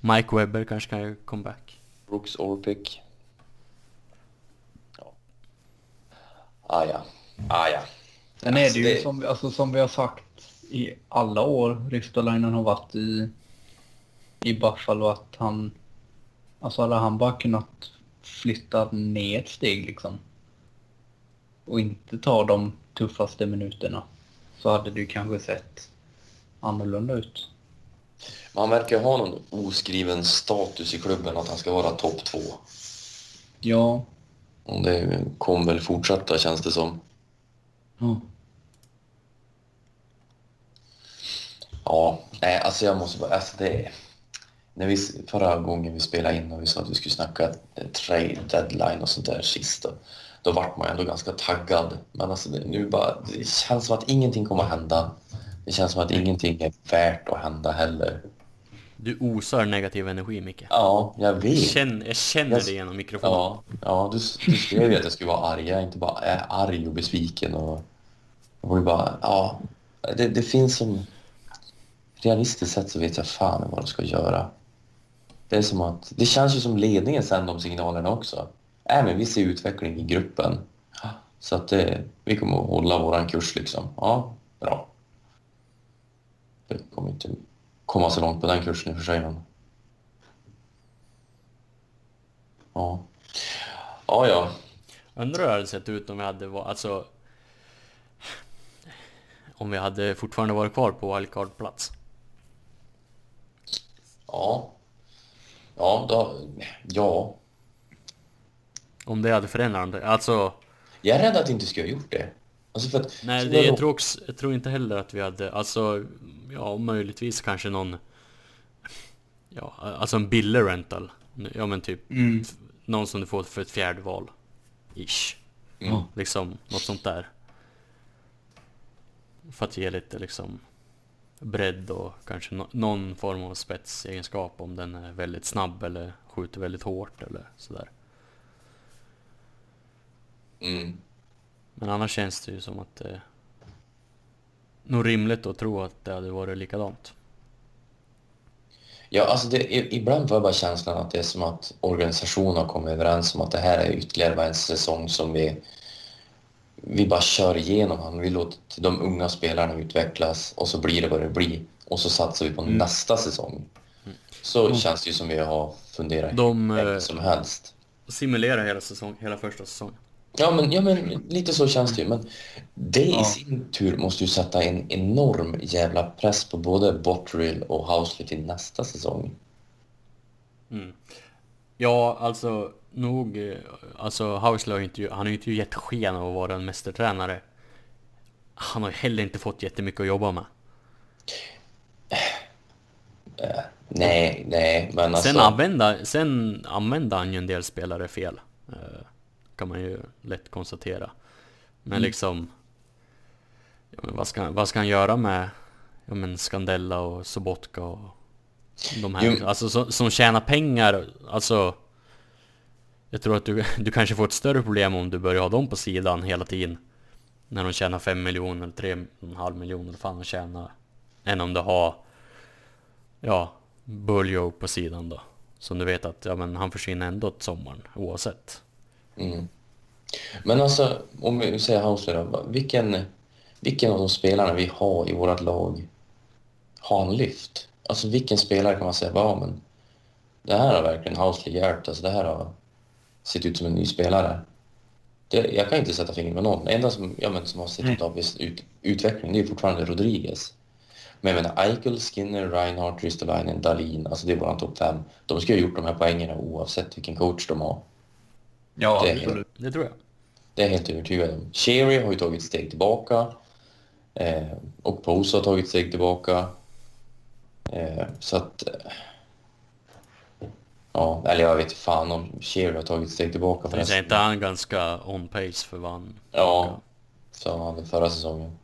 Mike Webber kanske kan göra comeback. Brooks Orpik. Ja. Ah, ja. Ah, ja. Sen är det Alltså, ju det- som, alltså, som vi har sagt i alla år Ristolainen har varit i, i Buffalo att han... Alltså hade han bara kunnat flytta ner ett steg liksom. Och inte ta de tuffaste minuterna. Så hade det kanske sett annorlunda ut. Men han verkar ha någon oskriven status i klubben att han ska vara topp två. Ja. Och det kommer väl fortsätta känns det som. ja. Ja, nej alltså jag måste bara, alltså det är... När vi, förra gången vi spelade in och vi sa att vi skulle snacka eh, trade deadline och sånt där sist då, då vart man ändå ganska taggad. Men alltså det, nu bara, det känns som att ingenting kommer att hända. Det känns som att ingenting är värt att hända heller. Du osar negativ energi Micke. Ja, jag Jag vet. känner, jag känner Jag- det genom mikrofonen. Ja, ja du, du skrev ju att jag skulle vara arg. Jag är inte bara är arg och besviken. Och, jag ju bara, ja. Det, det finns som... Realistiskt sett så vet jag fan vad de ska göra. Det är som att... Det känns ju som ledningen sänder de signalerna också. Äh, men vi ser utveckling i gruppen. Så att det, vi kommer att hålla våran kurs liksom. Ja, bra. Det kommer inte komma så långt på den kursen i och för sig, men... Ja. Ja, ja. Undrar hur det hade sett ut om vi hade varit, alltså... Om vi hade fortfarande varit kvar på wildcard-plats. Ja. Ja, då, ja. Om det hade förändrat. Alltså... Jag är rädd att det inte skulle ha gjort det. Alltså för att, Nej, det, jag, tror också, jag tror inte heller att vi hade, alltså, ja möjligtvis kanske någon, ja, alltså en billig rental. Ja men typ, Mm. någon som du får för ett fjärde val. Ish. Mm. Liksom, något sånt där. För att ge lite liksom bredd och kanske no någon form av spetsegenskap om den är väldigt snabb eller skjuter väldigt hårt eller sådär. Mm. Men annars känns det ju som att det är nog rimligt att tro att det hade varit likadant. Ja, alltså det, ibland får jag bara känslan att det är som att organisationen har kommit överens om att det här är ytterligare en säsong som vi, vi bara kör igenom. Han. Vi låter de unga spelarna utvecklas och så blir det vad det blir. Och så satsar vi på Mm. nästa säsong. Så känns det ju som vi har funderat De hur eh, som helst. simulerar hela, säsong, hela första säsongen. Ja men, ja, men lite så känns det ju. Men det i Ja. sin tur måste ju sätta en enorm jävla press på både Botterill och Housley till nästa säsong. Mm. Ja, alltså nog, eh, alltså Housley har ju inte, han har ju inte gett sken av att vara en mästertränare. Han har ju heller inte fått jättemycket att jobba med. Nej, nej, men alltså... Sen, använda, sen använde han ju en del spelare fel. eh, Kan man ju lätt konstatera. Men Mm. liksom... Ja, men vad, ska, vad ska han göra med ja, men Scandella och Sobotka och de här? Jo. Alltså som, som tjänar pengar, alltså... Jag tror att du, du kanske får ett större problem om du börjar ha dem på sidan hela tiden. När de tjänar 5 miljoner 3,5 miljoner, eller fan de tjänar. Än om du har... Ja, Buljo på sidan då. Som du vet att ja, men han försvinner ändå till sommaren oavsett. Mm. Men alltså, om vi säger Housley då, vilken, vilken av de spelarna vi har i vårt lag har han lyft? Alltså vilken spelare kan man säga, ja men det här har verkligen Housley hjälpt, alltså det här har sett ut som en ny spelare. Det, jag kan inte sätta fingret på någon. Det enda som, ja, men, som har sett ut av viss ut, utveckling det är fortfarande Rodriguez. Men jag menar, Eichel, Skinner, Reinhardt, Ristolainen, Dahlin, alltså det är våran topp fem. De ska ha gjort de här poängerna oavsett vilken coach de har. Ja, Det absolut. Det tror jag. Det är jag helt övertygad om. Sherry har ju tagit steg tillbaka. Eh, och Pose har tagit steg tillbaka. Eh, så att... Ja, eller jag vet fan om Sherry har tagit ett steg tillbaka förresten. inte han ganska on pace för vad han... Ja, som han hade förra säsongen.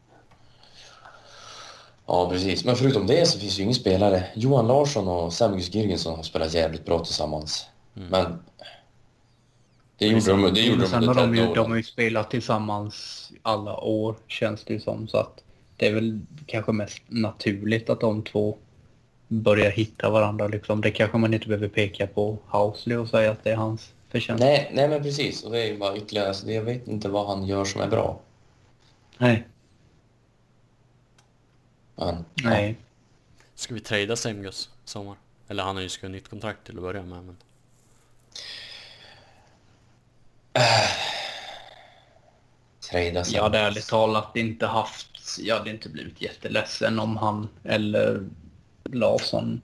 Ja, precis. Men förutom det så finns ju ingen spelare. Johan Larsson och Samuels Girgensson har spelat jävligt bra tillsammans. Men... Det gjorde de, det gjorde de under de, ju, de har ju spelat tillsammans alla år, känns det ju som. Så att det är väl kanske mest naturligt att de två börjar hitta varandra. Liksom. Det kanske man inte behöver peka på Housley och säga att det är hans förtjänst. Nej, nej men precis. Och det är ju bara ytterligare, alltså, det- jag vet inte vad han gör som är bra. Nej. Men, Nej. Ska vi trada Semgus sommar? Eller han har ju skrivit nytt kontrakt till att börja med men... Trada sig. Jag hade ärligt talat inte haft... Jag hade inte blivit jätteledsen om han eller Larsson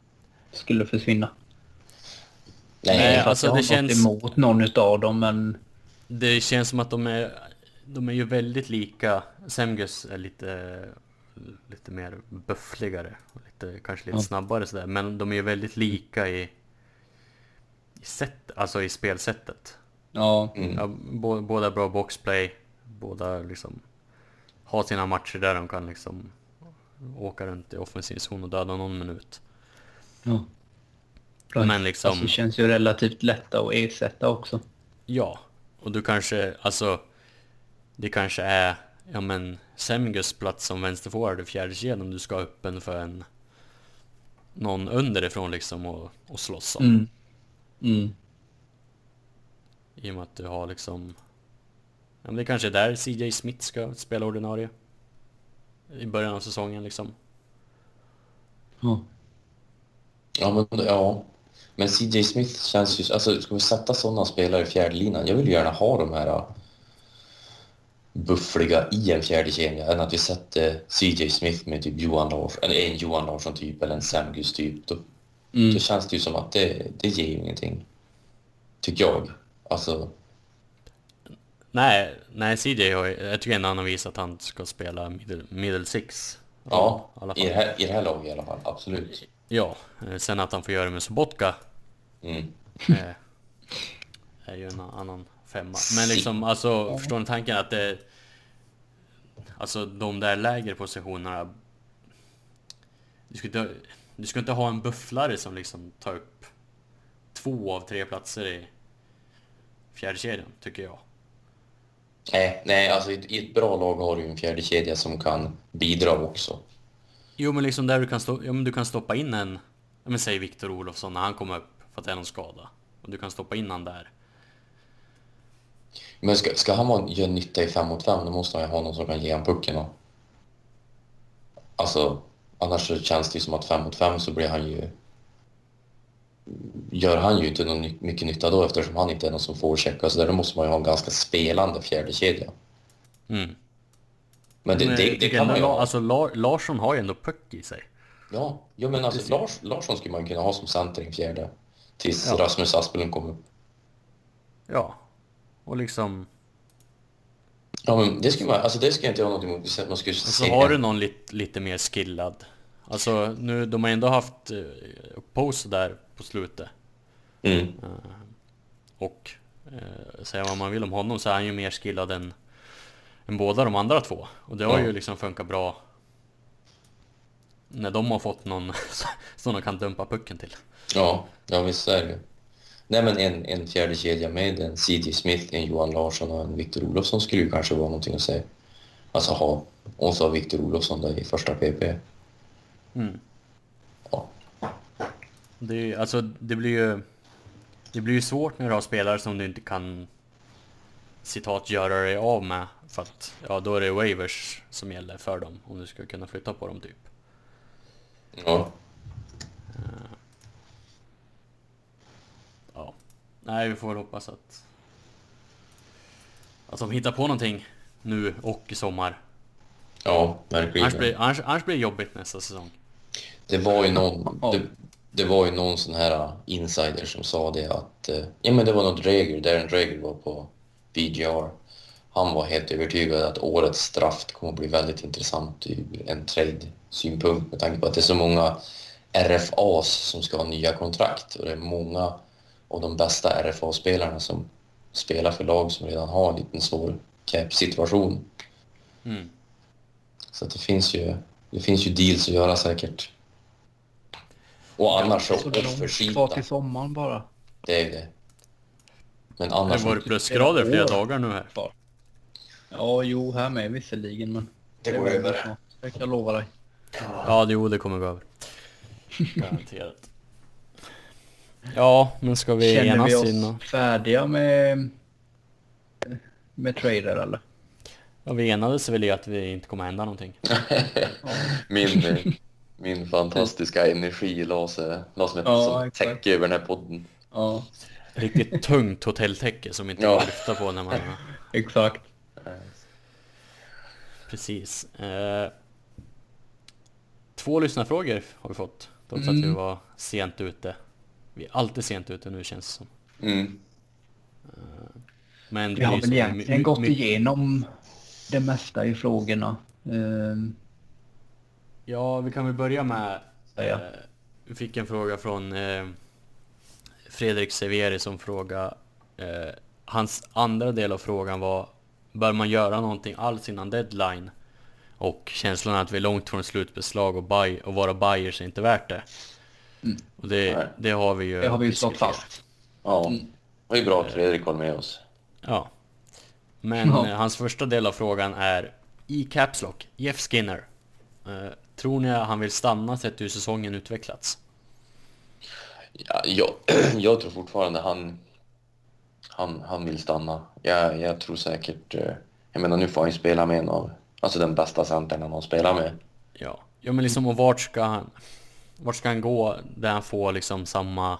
skulle försvinna. Nej, Nej, alltså, jag det har något känns- emot någon utav dem, men... Det känns som att de är... De är ju väldigt lika. Semgus är lite... Lite mer buffligare. Lite, kanske lite Ja. snabbare sådär. Men de är ju väldigt lika i... I sätt, alltså i spelsättet. Ja. Mm. Ja, bå- båda bra boxplay. Båda liksom... Har sina matcher där de kan liksom... Åka runt i offensiv zon och döda någon minut. ja. Men liksom... Alltså, det känns ju relativt lätta att ersätta också. Ja, och du kanske, alltså... Det kanske är, ja men, Semgus plats som vänsterforward i fjärde kedjan om du ska ha öppen för en... Någon underifrån liksom och, och slåss om. Mm. Mm. I och med att du har liksom... Ja men det kanske är där CJ Smith ska spela ordinarie. I början av säsongen liksom. Ja. Ja, men, ja. men CJ Smith känns ju... Alltså, ska vi sätta sådana spelare i fjärde linan? Jag vill ju gärna ha de här uh, buffliga i en fjärde kedja än att vi sätter CJ Smith med typ Johan Larsson, eller en Johan Larsson typ eller en Sam Gus typ. Då, Mm. då känns det ju som att det, det ger ju ingenting. Tycker jag. Alltså, nej, nej CJ har jag tycker ändå han har visat att han ska spela middle, middle six. Ja, i alla i det, i det här laget i alla fall. Absolut. Ja, eh, sen att han får göra det med Sobotka Mm. eh, är ju en annan femma. Men liksom, alltså, förstår ni tanken att det... Alltså de där lägre positionerna... Du ska inte, du ska inte ha en bufflare som liksom tar upp två av tre platser i fjärde kedjan tycker jag. Nej, nej, alltså i, ett bra lag har du ju en fjärde kedja som kan bidra också. Jo men liksom där du kan, stå, ja, men du kan stoppa in en... Ja, men säg Viktor Olofsson när han kommer upp för att det är någon skada. Och du kan stoppa in han där. Men ska, ska han vara- göra nytta i fem mot fem, då måste han ju ha någon som kan ge han pucken. då. Alltså, annars så känns det ju som att fem mot fem så blir han ju... Gör han ju inte någon mycket nytta då eftersom han inte är någon som får checka. Så där då måste man ju ha en ganska spelande fjärde kedja. Mm. Men det, Men det, det tycker kan man ju ha. Alltså Lar, Larsson har ju ändå puck i sig. Ja, ja men alltså Lars, Larsson skulle man kunna ha som center en fjärde. Tills Ja. Rasmus Asplund kommer upp. Ja. Och liksom... Ja men det skulle man, alltså det skulle jag inte ha något emot. Man skulle Och så se har du någon lite, lite mer skillad. Alltså nu, de har ändå haft eh, Pose där på slutet. Mm. Och eh, säga vad man vill om honom så är han ju mer skillad än, än båda de andra två. Och det har Ja. ju liksom funkat bra. När de har fått någon som de kan dumpa pucken till. Ja, ja visst är det. Nej men en, en fjärde kedja med en C.J. Smith, en Johan Larsson och en Victor Olofsson skulle ju kanske vara någonting att säga. Alltså ha, och så har Victor Olofsson där i första PP. Mm. Det, alltså, det blir ju... Det blir ju svårt när du har spelare som du inte kan citat göra dig av med för att ja, då är det waivers som gäller för dem om du ska kunna flytta på dem typ. Ja. Ja. Nej, vi får väl hoppas att att de hittar på någonting nu och i sommar. Ja, verkligen. Annars blir, annars, annars blir det jobbigt nästa säsong. Det var ju någon, Ja. det, det var ju någon sån här uh, insider som sa det att, eh, ja men det var något Dreger, Darren Dreger var på VGR. Han var helt övertygad att årets draft kommer att bli väldigt intressant ur en trade-synpunkt med tanke på att det är så många RFAs som ska ha nya kontrakt och det är många av de bästa RFA-spelarna som spelar för lag som redan har en liten svår cap-situation. Mm. Så att det finns ju, det finns ju deals att göra säkert. Och annars så Så kvar offersida, till sommaren bara. det är det. Men Det har annars, varit plusgrader flera dagar nu här. Ja, jo, här med visserligen, men... Det går över. snart. Det kan jag lova dig. Ja, det, jo, det kommer gå över. Garanterat. Ja, men ska vi Känner enas vi oss in och... färdiga med... Med trader eller? Ja, vi enades väl i att vi inte kommer hända någonting. min, eh, min fantastiska energi la sig, la sig Ja, som exakt. täcke över den här podden. Ja, Riktigt tungt hotelltäcke som inte Ja. går att lyfta på när man... exakt. Precis. Eh, två lyssnarfrågor har vi fått. Trots att vi Mm. var sent ute. Vi är alltid sent ute nu känns det som. Mm. Men Vi har väl egentligen gått igenom det mesta i frågorna. Ehm, Ja, vi kan väl börja med... säga. Eh, vi fick en fråga från eh, Fredrik Severi som fråga eh, Hans andra del av frågan var Bör man göra någonting alls innan deadline? Och känslan att vi är långt från slutbeslag och, buy, och vara buyers är inte värt det. Och det, det har vi ju Mm. Det har vi ju diskuterat. fast. Ja, det är bra att Fredrik håller med oss. Ja. Men Ja. eh, hans första del av frågan är i Caps Lock, Jeff Skinner. Tror ni att han vill stanna sett hur säsongen utvecklats? Ja, jag, jag tror fortfarande han, han, han vill stanna. Jag, jag tror säkert... eh, Jag menar, nu får han ju spela med en av... Alltså den bästa centern han har spelat med. Ja, ja men liksom och vart ska han... Vart ska han gå där han får liksom samma...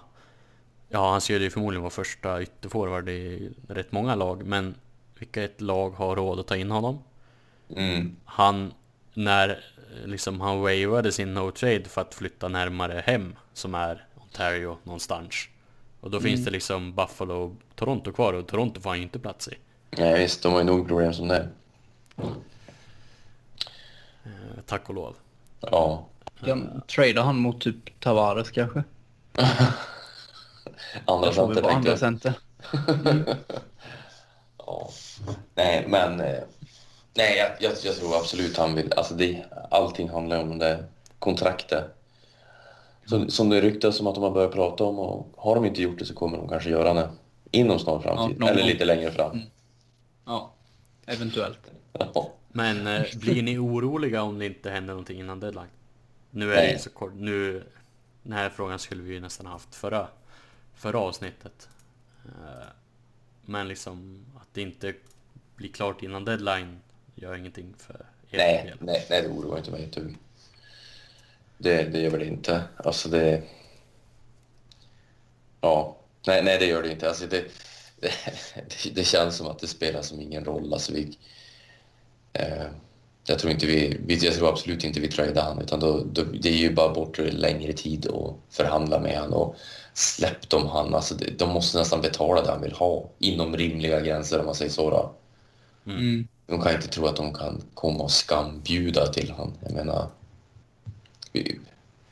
Ja, han skulle ju förmodligen vara första ytterforward i rätt många lag, men vilket lag har råd att ta in honom? Mm. Han, när liksom han waivade sin no trade för att flytta närmare hem, som är Ontario någonstans. Och då finns det liksom Buffalo och Toronto kvar och Toronto får han ju inte plats i. Nej, visst, de har ju nog problem som det. Eh, tack och lov. Ja. Kan trada han mot typ Tavares kanske? Andra center tänkte andra jag. center. Ja. Nej, men... eh, Nej, jag, jag, jag tror absolut han vill... Alltså det, allting handlar om det kontraktet. Så, som det ryktas som att de har börjat prata om och har de inte gjort det så kommer de kanske göra det inom snar framtid. någon eller lite längre fram. Ja, eventuellt. Ja. Men eh, blir ni oroliga om det inte händer någonting innan deadline? Nu är det Nej. så kort. Nu, den här frågan skulle vi ju nästan haft förra, förra avsnittet. Eh, Men liksom att det inte blir klart innan deadline gör ingenting för ert Nej, del. nej, nej, det oroar inte mig ett dugg. Det, det gör det inte. Alltså det... Ja, nej, nej det gör det inte. Alltså det, det, det känns som att det spelar som ingen roll. Alltså vi, eh, jag, tror inte vi, vi, jag tror absolut inte vi tradar han utan då, då, det är ju bara bort längre tid att förhandla med han och släpp dem han. Alltså det, de måste nästan betala det han vill ha inom rimliga gränser om man säger så. Då. Mm. De kan inte tro att de kan komma och skambjuda till han. Jag menar,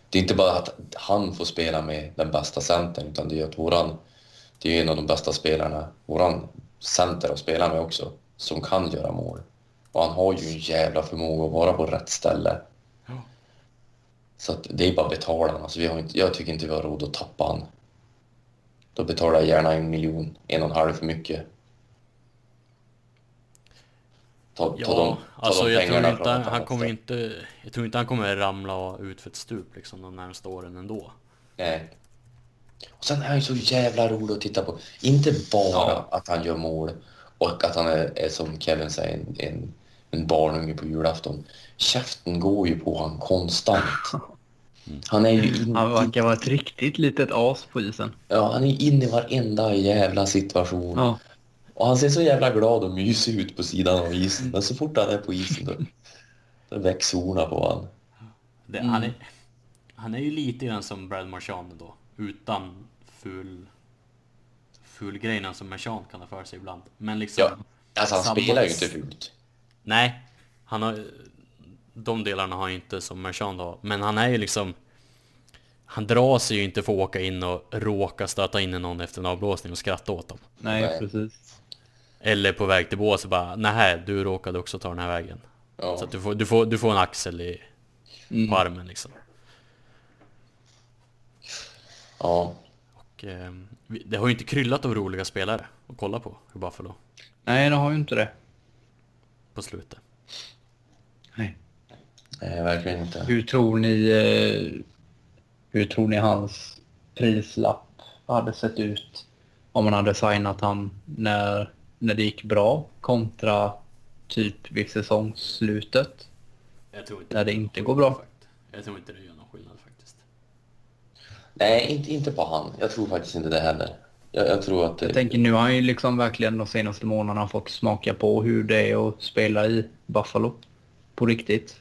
det är inte bara att han får spela med den bästa centern utan det är att våran, det är en av de bästa spelarna, våran center att spela med också, som kan göra mål. Och han har ju en jävla förmåga att vara på rätt ställe. Ja. Så det är bara att betala. Alltså vi har inte, jag tycker inte vi har råd att tappa han. Då betalar jag gärna en miljon, en och en halv för mycket. Ta, ta Ja, de, ta alltså de jag tror, inte, han kommer inte, jag tror inte han kommer ramla ut för ett stup liksom de närmaste åren ändå. Nej. Och sen är han ju så jävla rolig att titta på. Inte bara Ja. att han gör mål och att han är, är som Kevin säger, en, en, en barnunge på julafton. Käften går ju på han konstant. Han är ju in, Han verkar vara ett riktigt litet as på isen. ja, han är inne i varenda jävla situation. Ja. Och han ser så jävla glad och mysig ut på sidan av isen. Men så fort han är på isen då, då väcks horna på han. Det, han, är, han är ju lite grann som Brad Marchand då. Utan ful, ful grejerna som Marchand kan ha för sig ibland. Men liksom... Ja, alltså han samma- spelar ju inte fult. Nej, han har... De delarna har han ju inte som Marchand har. Men han är ju liksom... Han drar sig ju inte för att åka in och råka stöta in i någon efter en avblåsning och skratta åt dem. Nej, Nej. precis. Eller på väg till bås och bara nej du råkade också ta den här vägen. Ja. Så att du får, du får, du får en axel i, Mm. på armen liksom. ja. Och, eh, det har ju inte kryllat av roliga spelare att kolla på i Buffalo Nej, det har ju inte det. på slutet. Nej. Nej, verkligen inte. Hur tror ni... Eh, hur tror ni hans prislapp hade sett ut om man hade signat han när, när det gick bra kontra typ vid säsongsslutet? Jag tror inte När det inte går bra. Jag tror inte det gör någon skillnad faktiskt. Nej, inte, inte på han. Jag tror faktiskt inte det heller. Jag, jag tror att... Jag tänker nu har han ju liksom verkligen de senaste månaderna fått smaka på hur det är att spela i Buffalo. På riktigt.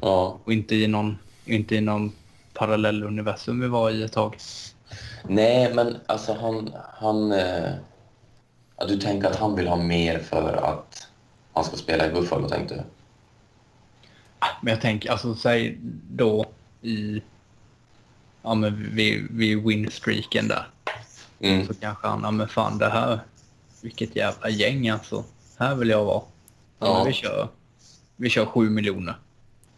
Ja. Och inte i någon, inte i någon parallell universum vi var i ett tag. Nej, men alltså han... han eh... ja, du tänker att han vill ha mer för att han ska spela i Buffalo, tänkte du? Men jag tänker, alltså säg då i... Ja men vid, vid winstreaken där. Mm. Så kanske han, ja men fan det här, vilket jävla gäng alltså. Här vill jag vara. Ja, vi kör. Vi kör sju miljoner.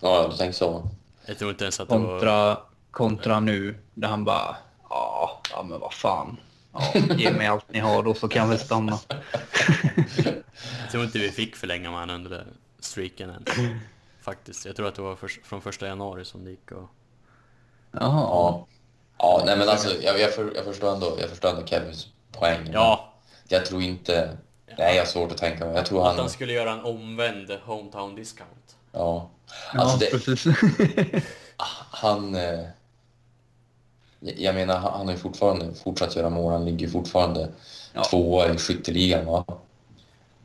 Ja, du tänker så. Jag tror inte ens att det var... Kontra, kontra nu där han bara, ja, ja men vad fan. Ja, ge mig allt ni har då så kan vi stanna. Jag tror inte vi fick förlänga med honom under streaken än. Faktiskt. Jag tror att det var först, från första januari som det gick och... Jaha. Ja. Ja, nej men alltså jag, jag, för, jag, förstår ändå, jag förstår ändå Kevins poäng. Ja! Jag tror inte... Nej, jag har svårt att tänka mig. Jag tror Att han... han skulle göra en omvänd hometown discount. Ja. Ja, Alltså det, precis. han... Eh, jag menar, han har ju fortfarande fortsatt göra mål. Han ligger fortfarande Ja. tvåa i skytteligan. Va?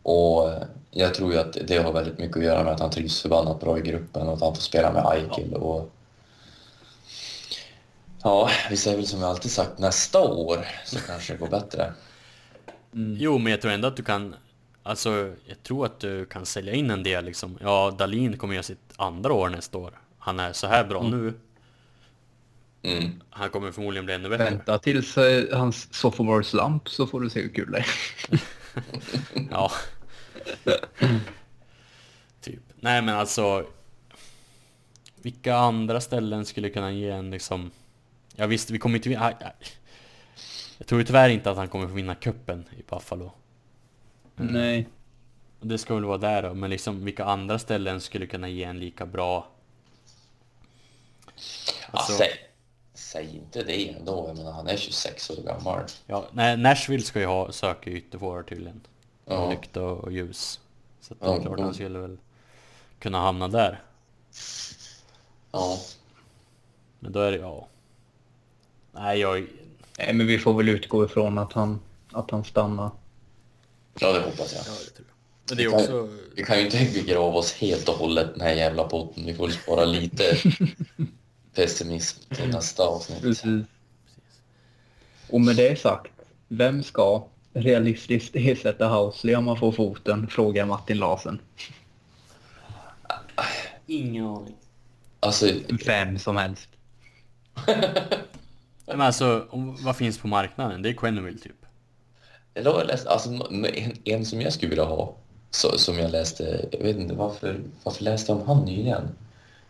Och eh, jag tror ju att det har väldigt mycket att göra med att han trivs förbannat bra i gruppen och att han får spela med Eichel. Och... Ja, vi säger väl som jag alltid sagt, nästa år så kanske det går bättre. Jo, men jag tror ändå att du kan... Alltså, jag tror att du kan sälja in en del liksom. Ja, Dalin kommer göra sitt andra år nästa år. Han är så här bra nu. Mm. Han kommer förmodligen bli ännu bättre. Vänta tills eh, hans sophomore slump så får du se hur kul det är. Ja. typ. Nej men alltså. Vilka andra ställen skulle kunna ge en liksom... Ja visst, vi kommer inte... vinna- Jag, jag tror tyvärr inte att han kommer få vinna kuppen i Buffalo. Nej. Och Det ska väl vara där då, men liksom vilka andra ställen skulle kunna ge en lika bra... Alltså- Ja, säg, säg inte det ändå. Jag menar, han är 26 år gammal. Ja, nej, Nashville ska ju ha, söka ytterforward tydligen. Ja. Lykt och, och ljus. Så att det är Ja, klart ja. han skulle väl kunna hamna där. Ja. Men då är det, ja... Nej, jag... Nej, men vi får väl utgå ifrån att han, att han stannar. ja, det hoppas jag. det tror jag. Men det är också... Vi kan ju inte begrava oss helt och hållet den här jävla potten. Vi får spara lite pessimism till nästa avsnitt. Precis. Och med det sagt, vem ska realistiskt ersätta Housley om man får foten? Frågar Martin Larsen. Ingen aning. Alltså, Vem som helst. Men alltså, vad finns på marknaden? Det är Quenneville typ. eller har jag läst, alltså en, en som jag skulle vilja ha, så, som jag läste, jag vet inte varför, varför läste jag om han nyligen?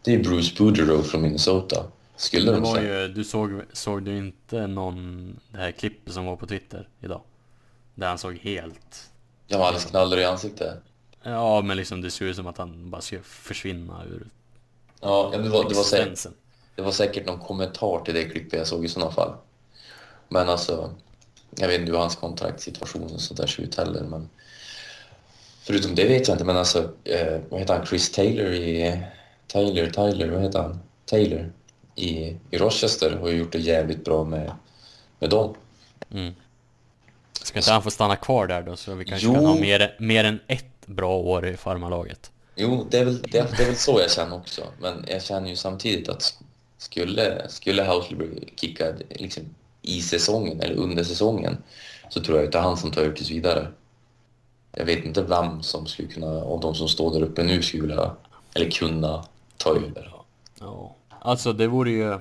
Det är Bruce Boudreau från Minnesota. Skulle Det de var ju, du såg, såg du inte någon, det här klippet som var på Twitter idag? Där han såg helt... Jag var alldeles knallröd i ansiktet. Ja, men liksom det såg ut som att han bara ska försvinna ur Ja, det var, det, var säkert, det var säkert någon kommentar till det klippet jag såg i sådana fall. Men alltså, jag vet inte hur hans kontraktssituation och sånt där ser ut heller. Men förutom det vet jag inte, men alltså, eh, vad heter han, Chris Taylor i... Taylor, Tyler, vad heter han? Taylor i, i Rochester har ju gjort det jävligt bra med, med dem. Mm. Ska inte han få stanna kvar där då så vi kanske Jo. kan ha mer, mer än ett bra år i farmarlaget? Jo, det är, väl, det, det är väl så jag känner också. Men jag känner ju samtidigt att skulle, skulle Housley bli kickad liksom, i säsongen eller under säsongen så tror jag att det är han som tar över tills vidare. Jag vet inte vem som skulle kunna, av de som står där uppe nu skulle vilja, eller kunna ta över. Ja. Alltså det vore ju...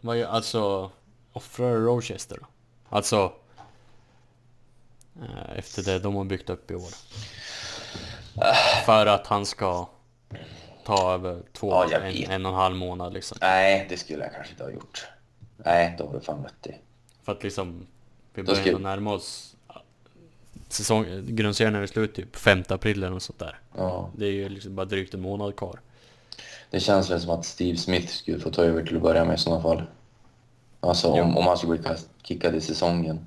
Vad gör, alltså... Offrar Rochester då? Alltså... eh, Efter det de har byggt upp i år. För att han ska ta över två, Ja, en, en och en halv månad liksom. Nej, det skulle jag kanske inte ha gjort. Nej, då var det fan rätt i. För att liksom... Vi börjar ändå närma oss... Säsong, grundserien är väl slut typ 5 april eller något sånt där. Ja. Det är ju liksom bara drygt en månad kvar. Det känns väl som att Steve Smith skulle få ta över till att börja med i sådana fall. Alltså om, om han skulle bli kickad i säsongen.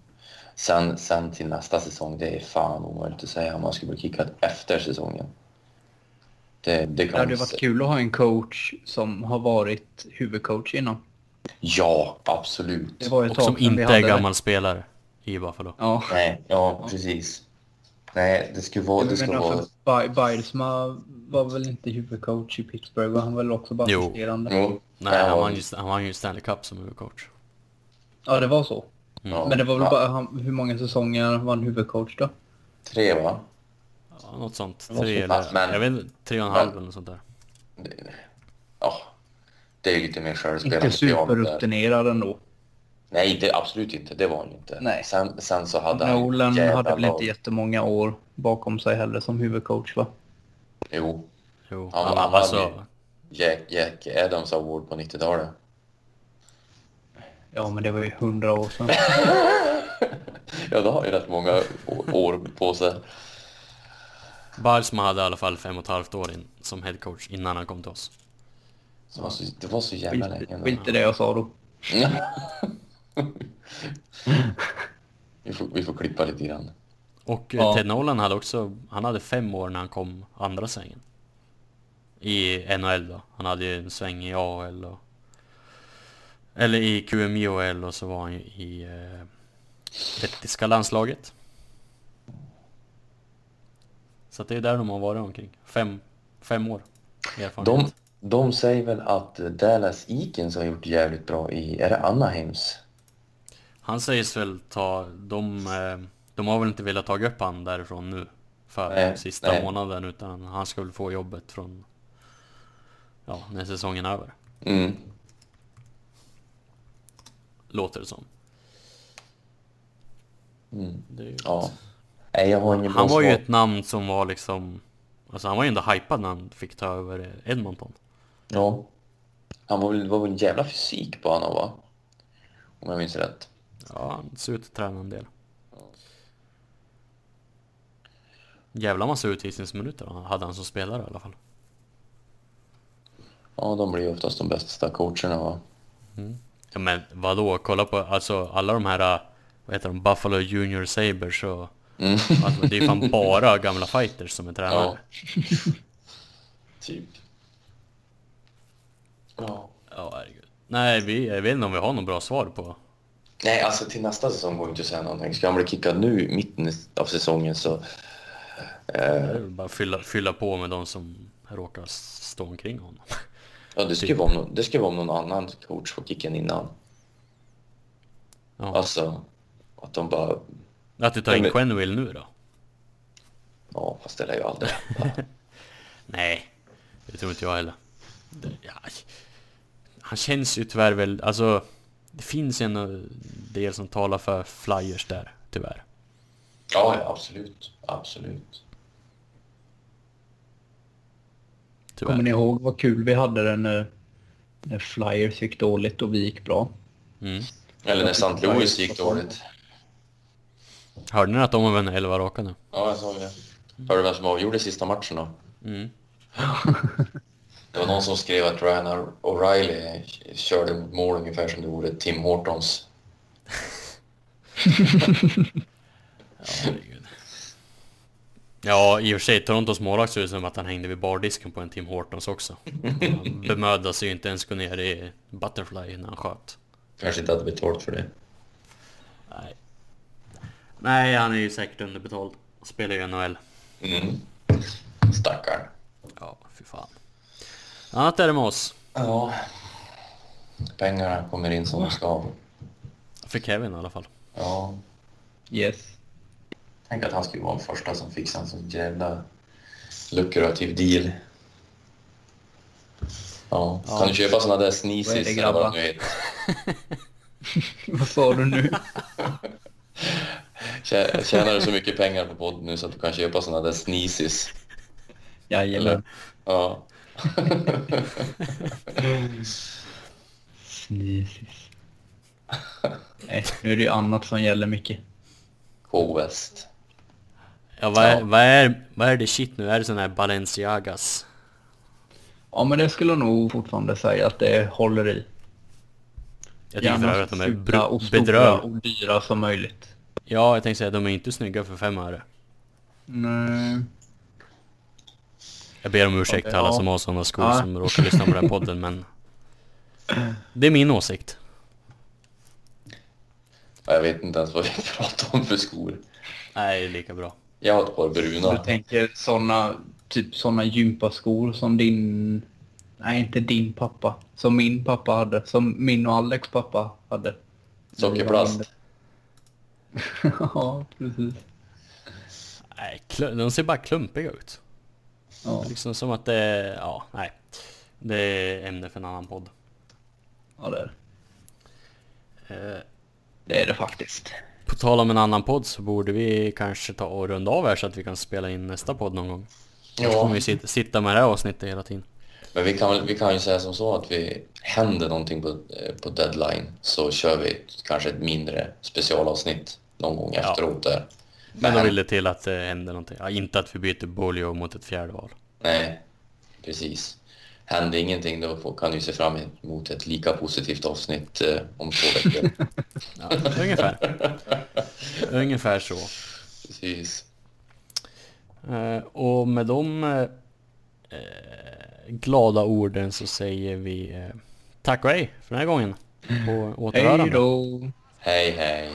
Sen, sen till nästa säsong, det är fan omöjligt att säga om han skulle bli kickad efter säsongen. Det, det Det hade varit kul att ha en coach som har varit huvudcoach innan. Ja, absolut. Det var ett Och som inte är gammal spelare i Buffalo. Ja. Nej, ja, precis. Nej, det skulle vara... Det menar, vara... för Bi- Bylsma var väl inte huvudcoach i Pittsburgh och han var väl också bara Jo. assisterande. Jo, Nej, han vann ju, han vann ju Stanley Cup som huvudcoach. Ja, det var så. ja, Men det var väl ja, bara han, hur många säsonger var han huvudcoach då? Tre, va? Ja, något sånt. var Tre så eller... men- Jag vet inte, tre och en halv eller något sånt där. Det- Ja, det är ju lite mer självspelande. Inte superrutinerad ändå. Nej, det absolut inte. Det var han ju inte. Nej. Sen, sen så hade han ju Nolan hade väl inte jättemånga år bakom sig heller som huvudcoach va? Jo, Jo, Han- han, han var vann så... ju. Jack, Jack Adams Award på 90-talet. Ja, men det var ju hundra år sedan. Ja, då har ju rätt många år på sig. Balsma hade i alla fall fem och ett halvt år in, som headcoach innan han kom till oss. Det var så, det var så jävla länge. var inte det jag sa då. vi, får, vi får klippa lite grann. Och Ja. ja. Ted Nolan hade också, han hade fem år när han kom andra svängen. I NHL då. Han hade ju en sväng i AHL och... Eller i QMJHL och så var han ju i eh, lettiska landslaget. Så att det är där de har varit omkring. Fem, fem år erfarenhet. De, de säger väl att Dallas Eakins har gjort jävligt bra i, är det Anaheims? Han sägs väl ta, de, eh, de har väl inte velat ta upp han därifrån nu för Nej, sista nej. månaden utan han ska väl få jobbet från ja, när säsongen är över. Mm. Låter det som. Mm. Det ju... Ja. Nej, jag har ingen Han var ju ett namn som var liksom Alltså han var ju ändå hypad när han fick ta över Edmonton. Ja. Han var väl, var väl en jävla fysik på honom va? Om jag minns rätt. Ja, han ser ut att träna en del. Jävla massa utvisningsminuter hade han som spelare i alla fall. Ja, de blir ju oftast de bästa coacherna va? Ja, men vadå, kolla på alltså alla de här, vad heter de, Buffalo Junior Sabres och Mm. alltså, det är fan bara gamla fighters som är tränare. typ. Ja. Ja, herregud. Nej, vi, jag vet inte om vi har något bra svar på. Nej, alltså till nästa säsong går inte att säga någonting. Ska han bli kickad nu mitten av säsongen så... Eh, bara fylla, fylla på med de som råkar stå omkring honom. ja, det ska ju vara om, någon- det ska vara om någon annan coach får kicken innan. Ja. Alltså, att de bara... Att du tar in Quenneville nu då? Ja, fast det lär ju aldrig. Nej, det tror inte jag heller. Det, ja, han känns ju tyvärr väl, alltså det finns ju en del som talar för flyers där, tyvärr. Ja, ja, absolut. Absolut. tyvärr. Kommer ni ihåg vad kul vi hade det när, när Flyers gick dåligt och vi gick bra? Mm. Eller när St. Louis gick dåligt. Hörde ni att de har vunnit 11 raka nu? Ja, jag såg det. Hörde du vem som avgjorde sista matchen då? Mm. Det var någon som skrev att Ryan O'Reilly körde mot mål ungefär som det vore Tim Hortons. Ja. Ja, i och för sig, Torontos målvakt ser ut som att han hängde vid bardisken på en Tim Hortons också. Han bemödade sig ju inte ens gå ner i Butterfly när han sköt. Kanske inte hade betalt för det. Nej. Nej, han är ju säkert underbetald. Spelar ju NHL. Mm. Stackarn. Ja, fy fan. Annat är det med oss. Ja. Pengarna kommer in som de ska. För Kevin i alla fall. Ja. Yes. Tänk att han skulle vara den första som fixar en sån jävla lukrativ deal. Ja. Ja. Kan du köpa såna där det, eller vad de nu heter? vad sa du nu? Tjä- Tjänar du så mycket pengar på podden nu så att du kan köpa såna där sneezies? Jajamän. Ja. Sneezes. Nej, nu är det ju annat som gäller mycket. K-West. Ja, vad är, Ja. vad är, vad är det shit nu? Är det sån här Balenciagas? Ja, men det skulle jag nog fortfarande säga att det håller i. Jag tycker för övrigt att de är fula och stora bedrövliga. och dyra som möjligt. Ja, jag tänkte säga de är inte snygga för fem öre. Nej. Jag ber om ursäkt till alla Ja. som har sådana skor Ja. som råkar lyssna på den här podden, men... Det är min åsikt. Ja, Jag vet inte ens vad vi pratar om för skor. Nej, lika bra. Jag har ett par Du bruna. tänker såna, typ såna gympaskor som din... Nej, inte din pappa. Som min pappa hade. Som min och Alex pappa hade. Sockerplast. ja, precis. Nej, de ser bara klumpiga ut. Ja, Liksom som att det... Ja, nej. Det är ämne för en annan podd. ja det är det. Eh, Det är det faktiskt. på tal om en annan podd så borde vi kanske ta och runda av här så att vi kan spela in nästa podd någon gång. Då kommer Ja, vi sitta, med det här avsnittet hela tiden. men vi kan, vi kan ju säga som så att vi händer någonting på, på deadline så kör vi kanske ett mindre specialavsnitt någon gång Ja. efteråt där. Men då Men- vill det till att det händer någonting. Ja, inte att vi byter Bolio mot ett fjärde val. Nej, precis. Händer ingenting då kan du se fram emot ett lika positivt avsnitt eh, om två veckor. Ja, ungefär. ungefär så. precis. Eh, och med de eh, eh, glada orden så säger vi eh, tack och hej för den här gången. På återhörande. Hej då! Hej, hej.